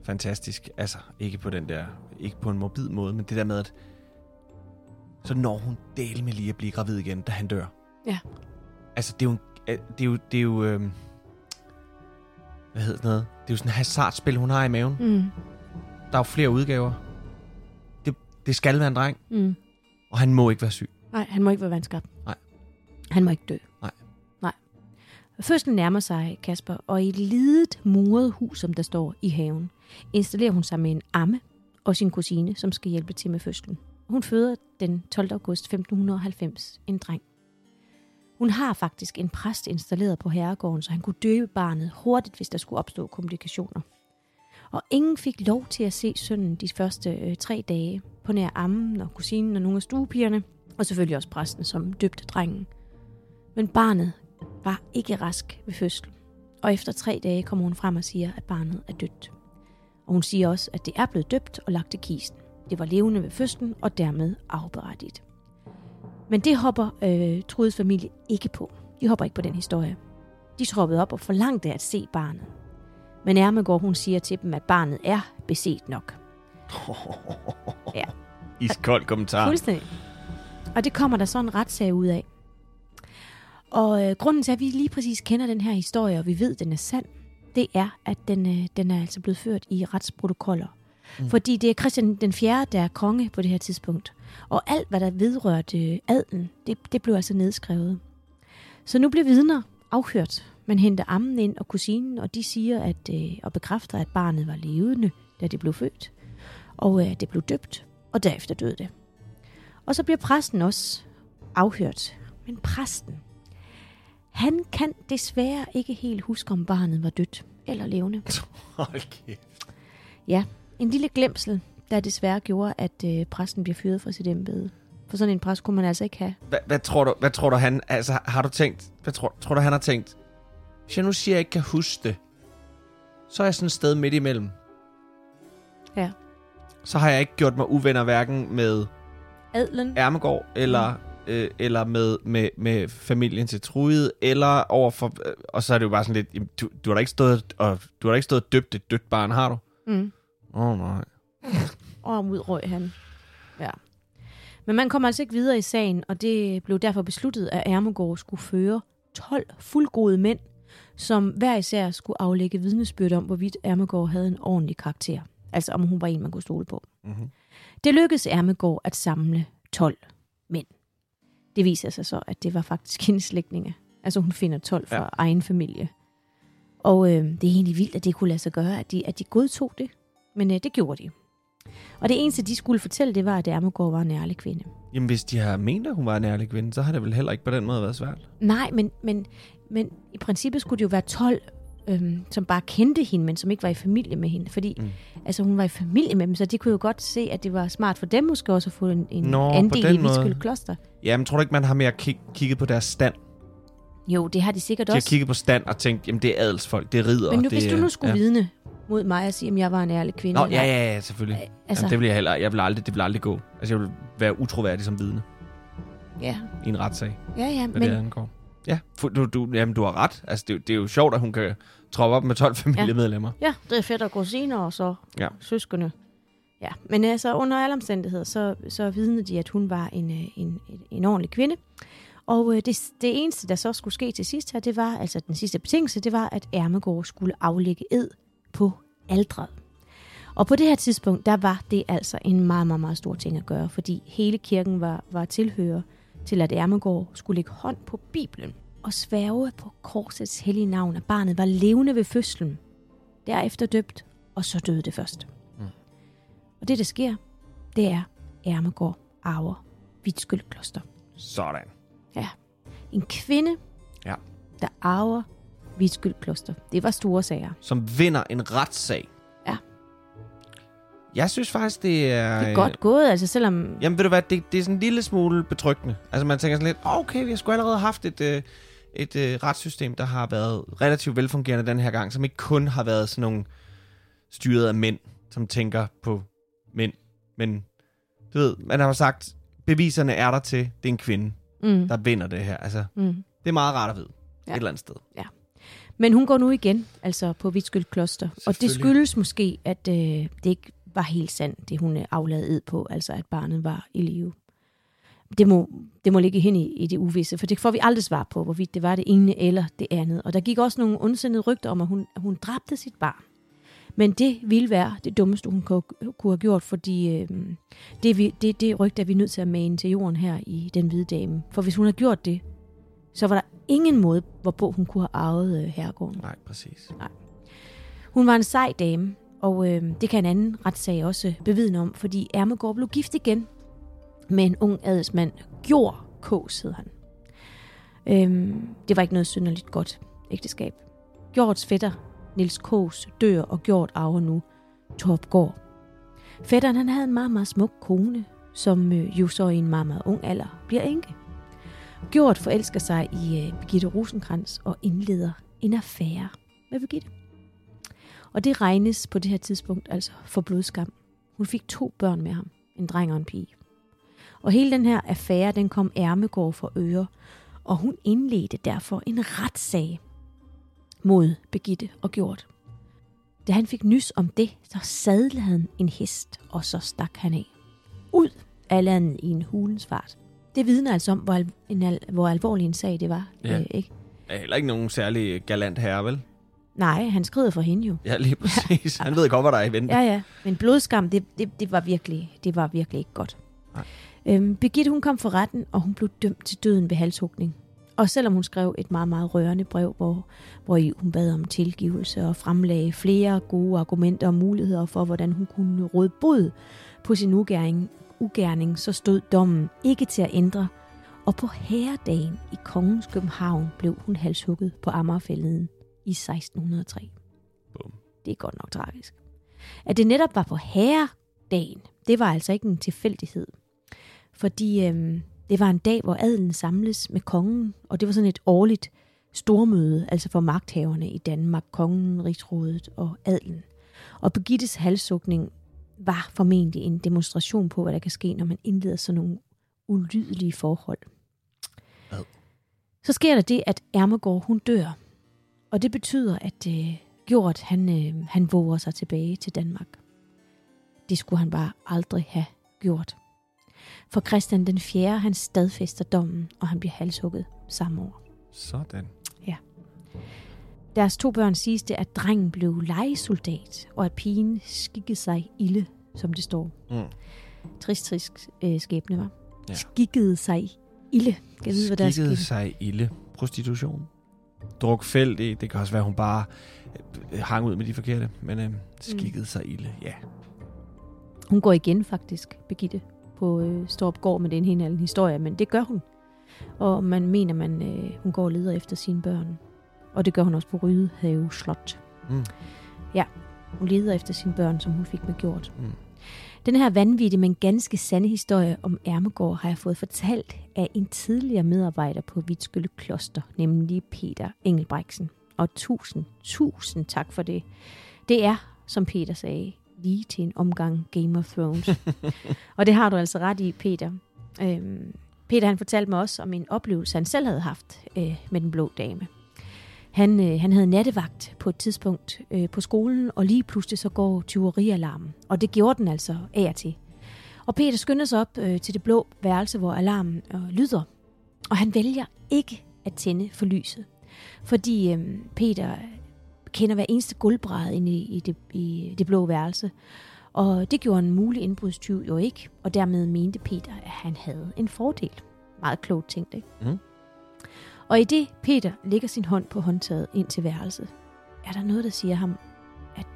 fantastisk. Altså, ikke på den der, ikke på en morbid måde, men det der med, at så når hun del med lige at blive gravid igen, da han dør. Ja. Altså, det er jo, en- øh, det er jo, det er jo øh, hvad hedder det noget? Det er jo sådan et hasardspil, hun har i maven. Mm. Der er jo flere udgaver. Det, det skal være en dreng, Mm. og han må ikke være syg. Nej, han må ikke være vandskabt. Nej. Han må ikke dø. Nej. Nej. Fødslen nærmer sig, Kasper, og i et lidet muret hus, som der står i haven, installerer hun sig med en amme og sin kusine, som skal hjælpe til med fødslen. Hun føder den 12. august 1590 en dreng. Hun har faktisk en præst installeret på herregården, så han kunne døbe barnet hurtigt, hvis der skulle opstå komplikationer. Og ingen fik lov til at se sønnen de første øh, tre dage på nær ammen og kusinen og nogle af stuepigerne, og selvfølgelig også præsten, som døbte drengen. Men barnet var ikke rask ved fødslen, og efter tre dage kommer hun frem og siger, at barnet er dødt. Og hun siger også, at det er blevet døbt og lagt i kisten. Det var levende ved fødslen og dermed afberettigt. Men det hopper øh, Trudes familie ikke på. De hopper ikke på den historie. De troppede op og forlangte at se barnet. Men Ermegård, hun siger til dem, at barnet er beset nok. (laughs) Ja. Iskold kommentar. Fuldstændig. Og det kommer der så en retssag ud af. Og øh, grunden til, at vi lige præcis kender den her historie, og vi ved, at den er sand, det er, at den, øh, den er altså blevet ført i retsprotokoller. Mm. Fordi det er Christian den 4., der er konge på det her tidspunkt. Og alt, hvad der vedrørte øh, adlen, det, det blev altså nedskrevet. Så nu bliver vidner afhørt. Man henter ammen ind og kusinen, og de siger at, øh, og bekræfter, at barnet var levende, da det blev født. Og øh, det blev døbt, og derefter døde det. Og så bliver præsten også afhørt. Men præsten, han kan desværre ikke helt huske, om barnet var dødt eller levende. (laughs) Hold kæft. Ja, en lille glemsel, der desværre gjorde, at øh, præsten bliver fyret fra sit embede. For sådan en præst kunne man altså ikke have. Hvad, hvad, tror du, hvad tror du, han... Altså, har du tænkt... Hvad tror, tror du, han har tænkt? Hvis jeg nu siger, at jeg ikke kan huske det, så er jeg sådan et sted midt imellem. Ja. Så har jeg ikke gjort mig uvenner hverken med Adlen. Ermegård, eller, mm. øh, eller med, med, med familien til Trude, eller overfor... Øh, og så er det jo bare sådan lidt... Du, du har da ikke stået og, du har da ikke stået og døbt et dødt barn, har du? Mm. Åh, oh, nej. Og ud røg han. Ja. Men man kom altså ikke videre i sagen, og det blev derfor besluttet, at Ermegård skulle føre 12 fuldgode mænd, som hver især skulle aflægge vidnesbyrd om, hvorvidt Ermegård havde en ordentlig karakter. Altså om hun var en, man kunne stole på. Mm-hmm. Det lykkedes Ermegård at samle 12 mænd. Det viser sig så, at det var faktisk (laughs) hendes slægtninge. Altså hun finder 12 fra ja. egen familie. Og øh, det er egentlig vildt, at det kunne lade sig gøre, at de, at de godtog det. Men øh, det gjorde de. Og det eneste, de skulle fortælle, det var, at Ermegård var en ærlig kvinde. Jamen, hvis de har ment, at hun var en ærlig kvinde, så har det vel heller ikke på den måde været svært. Nej, men, men, men i princippet skulle det jo være 12, øhm, som bare kendte hende, men som ikke var i familie med hende. Fordi Mm. altså, hun var i familie med dem, så de kunne jo godt se, at det var smart for dem måske også at få en, en Nå, andel i måde. Vitskyld Kloster. Jamen, tror du ikke, man har mere kig- kigget på deres stand? Jo, det har de sikkert De har også. kigget på stand og tænkt, jamen det er adelsfolk, det er ridder. Men nu, det hvis du nu skulle ja. vidne mod mig og sige, at jeg var en ærlig kvinde. Nå, eller- ja, ja, ja, selvfølgelig. Altså, Altså, jamen, det vil jeg heller, jeg vil aldrig, det vil aldrig gå. Altså, jeg vil være utroværdig som vidne ja, i en retssag, ja, ja, men, det angår. Ja, du, du, jamen, du har ret. Altså, det, er jo- det er jo sjovt, at hun kan troppe op med 12 familiemedlemmer. ja, det er fedt og kusiner og så Ja. søskende. Ja, men altså under alle omstændigheder, så, så vidnede de, at hun var en, øh, en, en, en ordentlig kvinde. Og øh, det, det eneste, der så skulle ske til sidst her, det var, altså den sidste betingelse, det var, at Ermegård skulle aflægge ed på aldret. Og på det her tidspunkt, der var det altså en meget, meget, meget stor ting at gøre, fordi hele kirken var, var tilhører til, at Ermegård skulle lægge hånd på Bibelen og sværge på korsets hellige navn, at barnet var levende ved fødslen, derefter døbt, og så døde det først. Mm. Og det, der sker, det er, Ermegård arver Vitskyld Kloster. Sådan. En kvinde, Ja. der arver Vitskyld Kloster. Det var store sager. Som vinder en retssag. Ja. Jeg synes faktisk, det er... Det er godt gået, altså selvom... Jamen ved du hvad, det, det er sådan en lille smule betryggende. Altså man tænker sådan lidt, "Åh, okay, vi har sgu allerede haft et, øh, et øh, retssystem, der har været relativt velfungerende den her gang, som ikke kun har været sådan nogle styret af mænd, som tænker på mænd. Men du ved, man har sagt, beviserne er der til, det er en kvinde, Mm, der vinder det her. Altså, mm. det er meget rart at vide. Ja. Ja. Et eller andet sted. Men hun går nu igen, altså på Vitskyld Kloster. Og det skyldes måske, at øh, det ikke var helt sandt, det hun øh, aflagde ed på, altså at barnet var i live. Det må, det må ligge hen i, i det uvisse, for det får vi aldrig svar på, hvorvidt det var det ene eller det andet. Og der gik også nogle ondsindede rygter om, at hun, hun dræbte sit barn. Men det ville være det dummeste, hun kunne, kunne have gjort, fordi øh, det, vi, det, det rygte er vi nødt til at mane til jorden her i Den Hvide Dame. For hvis hun havde gjort det, så var der ingen måde, hvorpå hun kunne have arvet øh, herregården. Nej, præcis. Hun var en sej dame, og øh, det kan en anden retssag også bevidne om, fordi Ermegård blev gift igen med en ung adelsmand. Gjord Kås hed han. Øhm, det var ikke noget synderligt godt ægteskab. Gjords fætter, Nils Kås, dør, og Gjord arver nu Torpgård. Fætteren han havde en meget, meget smuk kone, som øh, jo så i en meget, meget ung alder bliver enke. Gjort forelsker sig i øh, Birgitte Rosenkrantz og indleder en affære med Birgitte. Og det regnes på det her tidspunkt altså for blodskam. Hun fik to børn med ham, en dreng og en pige. Og hele den her affære, den kom Ærmegård for øre, og hun indledte derfor en retssag mod Begitte og Gjort. Da han fik nys om det, så sadlede han en hest, og så stak han af. Ud af landet i en hulens fart. Det vidner altså om, hvor, al- en al- hvor alvorlig en sag det var. Ja. Øh, ikke? Er heller ikke nogen særlig galant herre, vel? Nej, han skrider for hende jo. Ja, lige (laughs) præcis. Han ved godt, hvad der er i vente. Ja, ja. Men blodskam, det, det, det, var, virkelig, det var virkelig ikke godt. Nej. Øhm, Birgitte, hun kom for retten, og hun blev dømt til døden ved halshugning. Og selvom hun skrev et meget, meget rørende brev, hvor, hvor hun bad om tilgivelse og fremlagde flere gode argumenter og muligheder for, hvordan hun kunne råde bod på sin ugerning, ugerning, så stod dommen ikke til at ændre. Og på herredagen i Kongens København blev hun halshugget på Amagerfælleden i 1603. Bum. Det er godt nok tragisk. At det netop var på herredagen, det var altså ikke en tilfældighed. Fordi øhm, det var en dag, hvor adelen samles med kongen, og det var sådan et årligt stormøde, altså for magthaverne i Danmark, kongen, rigsrådet og adelen. Og Birgittes halssugning var formentlig en demonstration på, hvad der kan ske, når man indleder sådan nogle ulydelige forhold. Ad. Så sker der det, at Ermegård, hun dør. Og det betyder, at øh, Gjort, han, øh, han våger sig tilbage til Danmark. Det skulle han bare aldrig have gjort. For Christian den 4. han stadfæster dommen, og han bliver halshugget samme år. Sådan. Deres to børn siges det, at drengen blev legesoldat, og at pigen skikkede sig ilde, som det står. Mm. Trist, trist øh, skæbne, var. Ja. Skikkede sig ilde. Jeg vide, hvad der Skikkede sket? sig ilde. Prostitution. Druk felt i. Det kan også være, hun bare øh, hang ud med de forkerte. Men øh, skikkede mm. sig ilde. Ja. Hun går igen faktisk, Begitte, på øh, Storp Gård, men det er en helt anden historie, men det gør hun. Og man mener, man øh, hun går og leder efter sine børn. Og det gør hun også på Rydehave Slot. Mm. Hun leder efter sine børn, som hun fik med gjort. Mm. Den her vanvittige, men ganske sande historie om Ermegård har jeg fået fortalt af en tidligere medarbejder på Vitskylle Kloster, nemlig Peter Engelbrechtsen. Og tusind, tusind tak for det. Det er, som Peter sagde, lige til en omgang Game of Thrones. (laughs) og det har du altså ret i, Peter. Øhm, Peter han fortalte mig også om en oplevelse, han selv havde haft øh, med den blå dame. Han, øh, han havde nattevagt på et tidspunkt øh, på skolen, og lige pludselig så går tyverialarmen. Og det gjorde den altså af og til. Og Peter skynder sig op øh, til det blå værelse, hvor alarmen øh, lyder. Og han vælger ikke at tænde for lyset. Fordi øh, Peter kender hver eneste gulvbræd inde i, i, det, i det blå værelse. Og det gjorde en mulig indbrudstyv jo ikke. Og dermed mente Peter, at han havde en fordel. Meget klogt tænkt, ikke? Mm. Og i det Peter lægger sin hånd på håndtaget ind til værelset, er der noget, der siger ham, at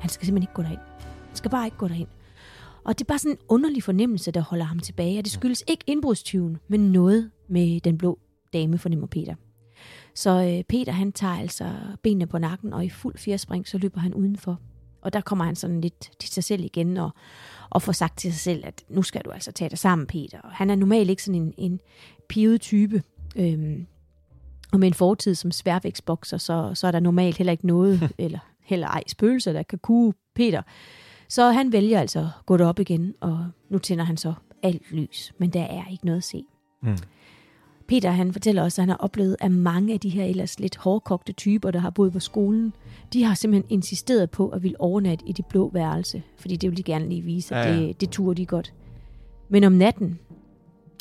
han skal simpelthen ikke gå derind. Han skal bare ikke gå derind. Og det er bare sådan en underlig fornemmelse, der holder ham tilbage. Og det skyldes ikke indbrudstyven, men noget med den blå dame, fornemmer Peter. Så øh, Peter han tager altså benene på nakken, og i fuld fjerspring, så løber han udenfor. Og der kommer han sådan lidt til sig selv igen, og, og får sagt til sig selv, at nu skal du altså tage dig sammen, Peter. Og han er normalt ikke sådan en, en pivet type. Øhm, og med en fortid som sværvægtsbokser, så, så er der normalt heller ikke noget, (laughs) eller heller ej spøgelser, der kan kue Peter. Så han vælger altså at gå derop igen, og nu tænder han så alt lys, men der er ikke noget at se. Mm. Peter han fortæller også, at han har oplevet, at mange af de her ellers lidt hårdkogte typer, der har boet på skolen, de har simpelthen insisteret på at ville overnatte i det blå værelse, fordi det vil de gerne lige vise, at Ja, ja. det, det turer de godt. Men om natten,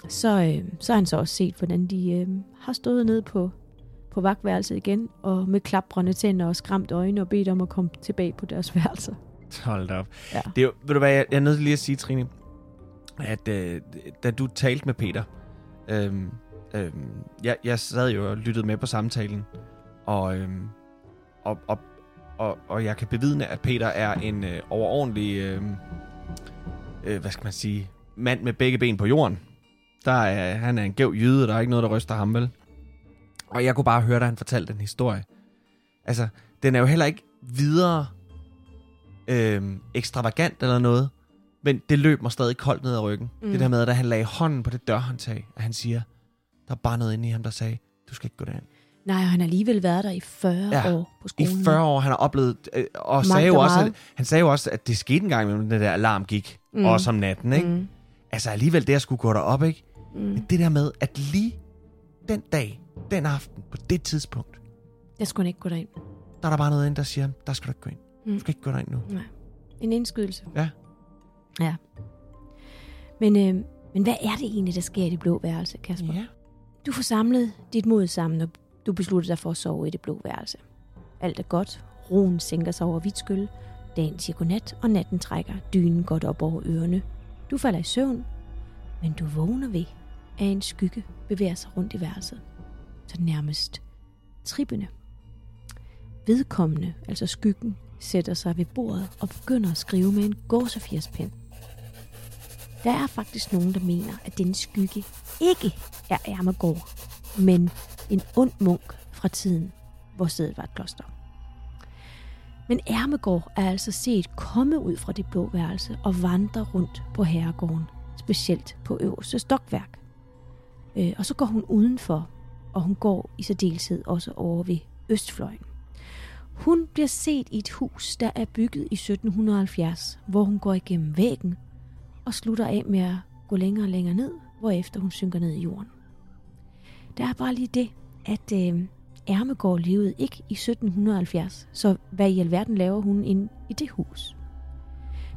så, øh, så har han så også set, hvordan de øh, har stået nede på, på vagtværelset igen, og med klapbrende tænder og skræmt øjne og bedt om at komme tilbage på deres værelser. (laughs) Hold da op. Ja. Det er ved du hvad, jeg, jeg er nødt til lige at sige, Trine, at øh, da du talte med Peter, øhm, øhm, jeg, jeg sad jo og lyttede med på samtalen, og, øhm, og, og, og, og jeg kan bevidne, at Peter er en øh, overordentlig, øh, øh, hvad skal man sige, mand med begge ben på jorden. Der er, han er en gæv jyde, og der er ikke noget, der ryster ham, vel? Og jeg kunne bare høre, da han fortalte den historie. Altså, den er jo heller ikke videre øhm, ekstravagant eller noget, men det løb mig stadig koldt ned ad ryggen. Mm. Det der med, at da han lagde hånden på det dørhåndtag, at han siger, der er bare noget inde i ham, der sagde, du skal ikke gå derind. Nej, og han har alligevel været der i 40 Ja, år på skolen. I 40 år, han har oplevet, øh, og Mangt sagde jo og også, meget. at, han sagde jo også, at det skete en gang imellem, den der alarm gik, mm. Også om natten, ikke? Mm. Altså alligevel det at skulle gå derop, ikke? Mm. Men det der med, at lige den dag, den aften, på det tidspunkt, Jeg skulle ikke gå derind. der er der bare noget inde, der siger, der skal du ikke gå ind. Mm. Du skal ikke gå derind nu. En indskydelse. Ja. Ja. Men, øh, men hvad er det egentlig, der sker i det blå værelse, Kasper? Ja. Du får samlet dit mod sammen, og du beslutter dig for at sove i det blå værelse. Alt er godt. Roen sænker sig over Vitskyld. Dagen siger godnat, og natten trækker dynen godt op over ørerne. Du falder i søvn, men du vågner ved, at en skygge bevæger sig rundt i værelset. Så nærmest trippende. Vedkommende, altså skyggen, sætter sig ved bordet og begynder at skrive med en gåsefjerspen. Der er faktisk nogen, der mener, at denne skygge ikke er Ermegård, men en ond munk fra tiden, hvor stedet var et kloster. Men Ermegård er altså set komme ud fra det blå værelse og vandre rundt på herregården, specielt på øverste stokværk. Øh, og så går hun udenfor, og hun går i særdeleshed også over ved Østfløjen. Hun bliver set i et hus, der er bygget i 1770, hvor hun går igennem væggen og slutter af med at gå længere og længere ned, hvorefter hun synker ned i jorden. Der er bare lige det, at øh, Ermegård levede ikke i 1770, så hvad i alverden laver hun ind i det hus?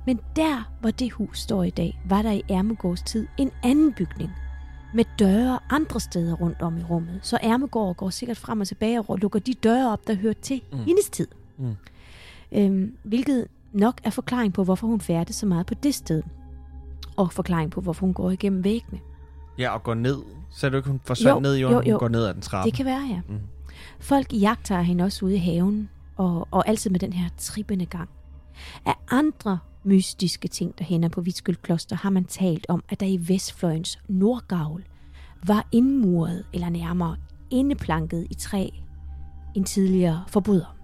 Men der, hvor det hus står i dag, var der i Ermegårds tid en anden bygning, med døre andre steder rundt om i rummet. Så Ermegård går sikkert frem og tilbage og lukker de døre op, der hører til Mm. hendes tid. Mm. Øhm, hvilket nok er forklaring på, hvorfor hun færdes så meget på det sted. Og forklaring på, hvorfor hun går igennem væggene. Ja, og går ned. Så er du ikke, hun forsvandt ned i jorden, jo, jo. hun går ned ad den trappe. Det kan være, ja. Mm. Folk jagter hende også ude i haven, og, og altid med den her trippende gang. Af andre mystiske ting, der hænder på Vitskyld Kloster, har man talt om, at der i Vestfløjens nordgavl var indmuret, eller nærmere indeplanket i træ, en tidligere forbryder.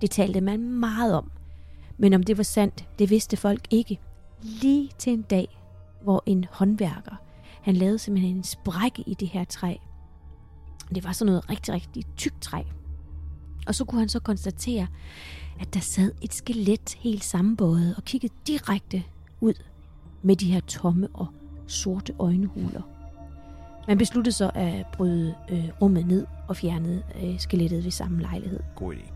Det talte man meget om, men om det var sandt, det vidste folk ikke. Lige til en dag, hvor en håndværker, han lavede simpelthen en sprække i det her træ. Det var sådan noget rigtig, rigtig tykt træ. Og så kunne han så konstatere, at der sad et skelet helt sammenbåret og kiggede direkte ud med de her tomme og sorte øjenhuler. Man besluttede så at bryde øh, rummet ned og fjernede øh, skelettet ved samme lejlighed. God idé.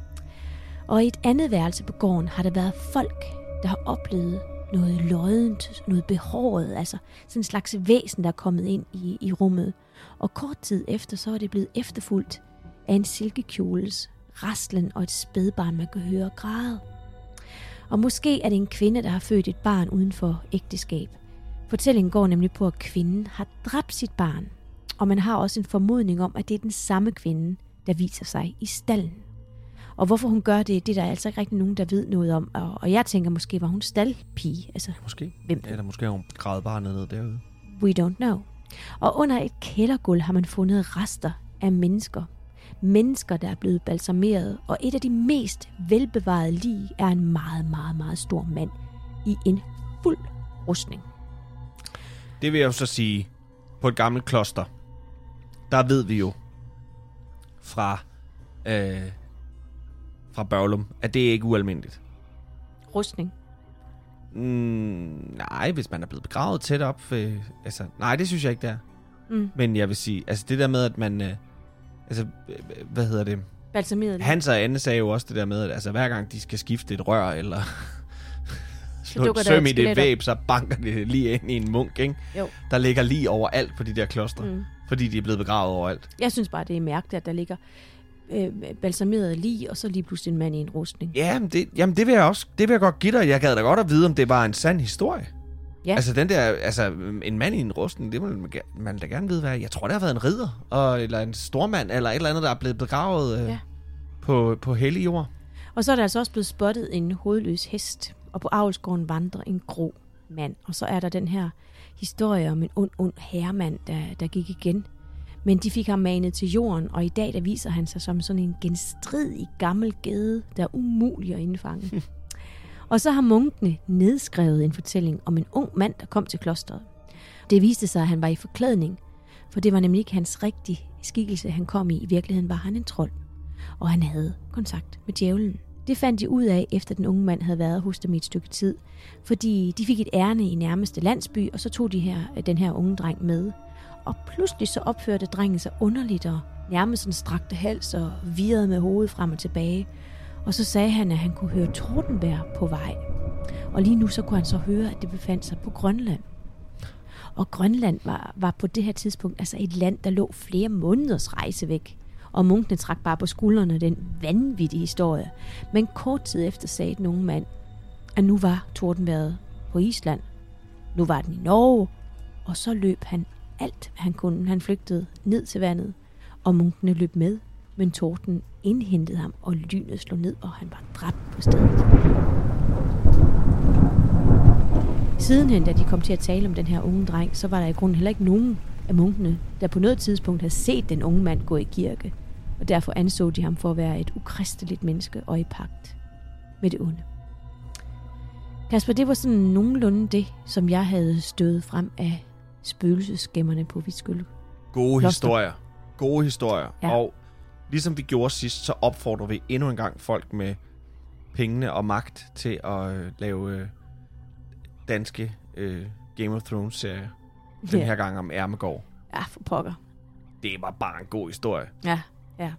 Og i et andet værelse på gården har der været folk, der har oplevet noget loddent, noget behåret, altså sådan en slags væsen, der er kommet ind i, i rummet. Og kort tid efter, så er det blevet efterfulgt af en silkekjoles rastlen og et spædbarn, man kan høre græde. Og måske er det en kvinde, der har født et barn uden for ægteskab. Fortællingen går nemlig på, at kvinden har dræbt sit barn. Og man har også en formodning om, at det er den samme kvinde, der viser sig i stallen. Og hvorfor hun gør det, det er der altså ikke rigtig nogen, der ved noget om. Og, og jeg tænker, måske var hun staldpige. Altså, Måske. Hvem? Eller måske har hun grædet barnet ned derude. we don't know. Og under et kældergulv har man fundet rester af mennesker. Mennesker, der er blevet balsameret. Og et af de mest velbevarede lig er en meget, meget, meget stor mand i en fuld rustning. Det vil jeg jo så sige, på et gammelt kloster, der ved vi jo fra, øh, fra Børlum, at det er ikke ualmindeligt. Rustning. Mm, nej, hvis man er blevet begravet tæt op. Øh, altså, nej, det synes jeg ikke, det er. Mm. Men jeg vil sige, altså det der med, at man... Øh, altså, hvad hedder det? Balsameret. Hans og Anne sagde jo også det der med, at altså, hver gang de skal skifte et rør, eller (laughs) slå et søm i det væb, så banker det lige ind i en munk, ikke? Jo. Der ligger lige overalt på de der klostre, mm. Fordi de er blevet begravet overalt. Jeg synes bare, det er mærkeligt, at der ligger øh, balsameret lig, og så lige pludselig en mand i en rustning. Ja, men det, jamen det vil jeg også, det vil jeg godt give dig. Jeg gad da godt at vide, om det var en sand historie. Ja. Altså den der, altså en mand i en rustning, det man, ge- man da gerne vide, hvad Jeg tror, det har været en ridder, og, eller en stormand, eller et eller andet, der er blevet begravet øh, Ja. på, på hellig jord. Og så er der altså også blevet spottet en hovedløs hest, og på avlsgården vandrer en grå mand. Og så er der den her historie om en ond, ond herremand, der, der gik igen. Men de fik ham manet til jorden, og i dag der viser han sig som sådan en genstridig gammel gede, der er umulig at indfange. (laughs) og så har munkene nedskrevet en fortælling om en ung mand, der kom til klosteret. Det viste sig, at han var i forklædning, for det var nemlig ikke hans rigtige skikkelse, han kom i. I virkeligheden var han en trold og han havde kontakt med djævlen. Det fandt de ud af, efter den unge mand havde været hos dem i et stykke tid, fordi de fik et ærne i nærmeste landsby, og så tog de her, den her unge dreng med. Og pludselig så opførte drengen sig underligt og nærmest sådan strakte hals og virrede med hovedet frem og tilbage. Og så sagde han, at han kunne høre tordenvejr på vej. Og lige nu så kunne han så høre, at det befandt sig på Grønland. Og Grønland var, var på det her tidspunkt altså et land, der lå flere måneders rejse væk. Og munkene trak bare på skuldrene den vanvittige historie. Men kort tid efter sagde den unge mand, at nu var tordenværet på Island. Nu var den i Norge. Og så løb han alt, hvad han kunne. Han flygtede ned til vandet, og munkene løb med. Men torden indhentede ham, og lynet slog ned, og han var dræbt på stedet. Sidenhen, da de kom til at tale om den her unge dreng, så var der i grunden heller ikke nogen af munkene, der på noget tidspunkt havde set den unge mand gå i kirke. Og derfor anså de ham for at være et ukristeligt menneske og i pagt med det onde. Kasper, det var sådan nogenlunde det, som jeg havde stødet frem af spøgelsesgemmerne på Vitskyld. Gode Kloster. historier. Gode historier. Ja. Og ligesom vi gjorde sidst, så opfordrer vi endnu en gang folk med pengene og magt til at øh, lave øh, danske øh, Game of Thrones-serier. Den Ja. her gang om Ermegård. Ja, for pokker. Det var bare en god historie. Ja, ja.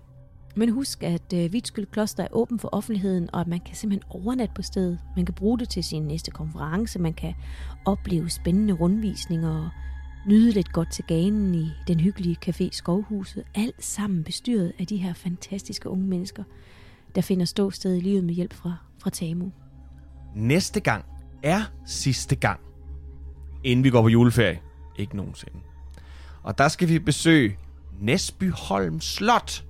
Men husk, at øh, Kloster er åben for offentligheden, og at man kan simpelthen overnatte på stedet. Man kan bruge det til sin næste konference, man kan opleve spændende rundvisninger og nyde lidt godt til ganen i den hyggelige café Skovhuset. Alt sammen bestyret af de her fantastiske unge mennesker, der finder ståsted i livet med hjælp fra, fra TAMU. Næste gang er sidste gang, inden vi går på juleferie. Ikke nogensinde. Og der skal vi besøge Næsbyholm Slot,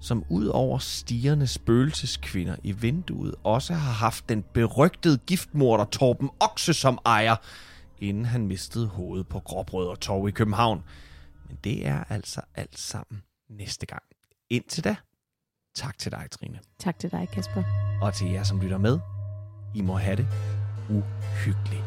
som ud over stigerne spøgelseskvinder i vinduet også har haft den berygtede giftmorder Torben Okse som ejer, inden han mistede hovedet på Gråbrød og Torv i København. Men det er altså alt sammen næste gang. Indtil da, tak til dig, Trine. Tak til dig, Kasper. Og til jer, som lytter med, I må have det uhyggeligt.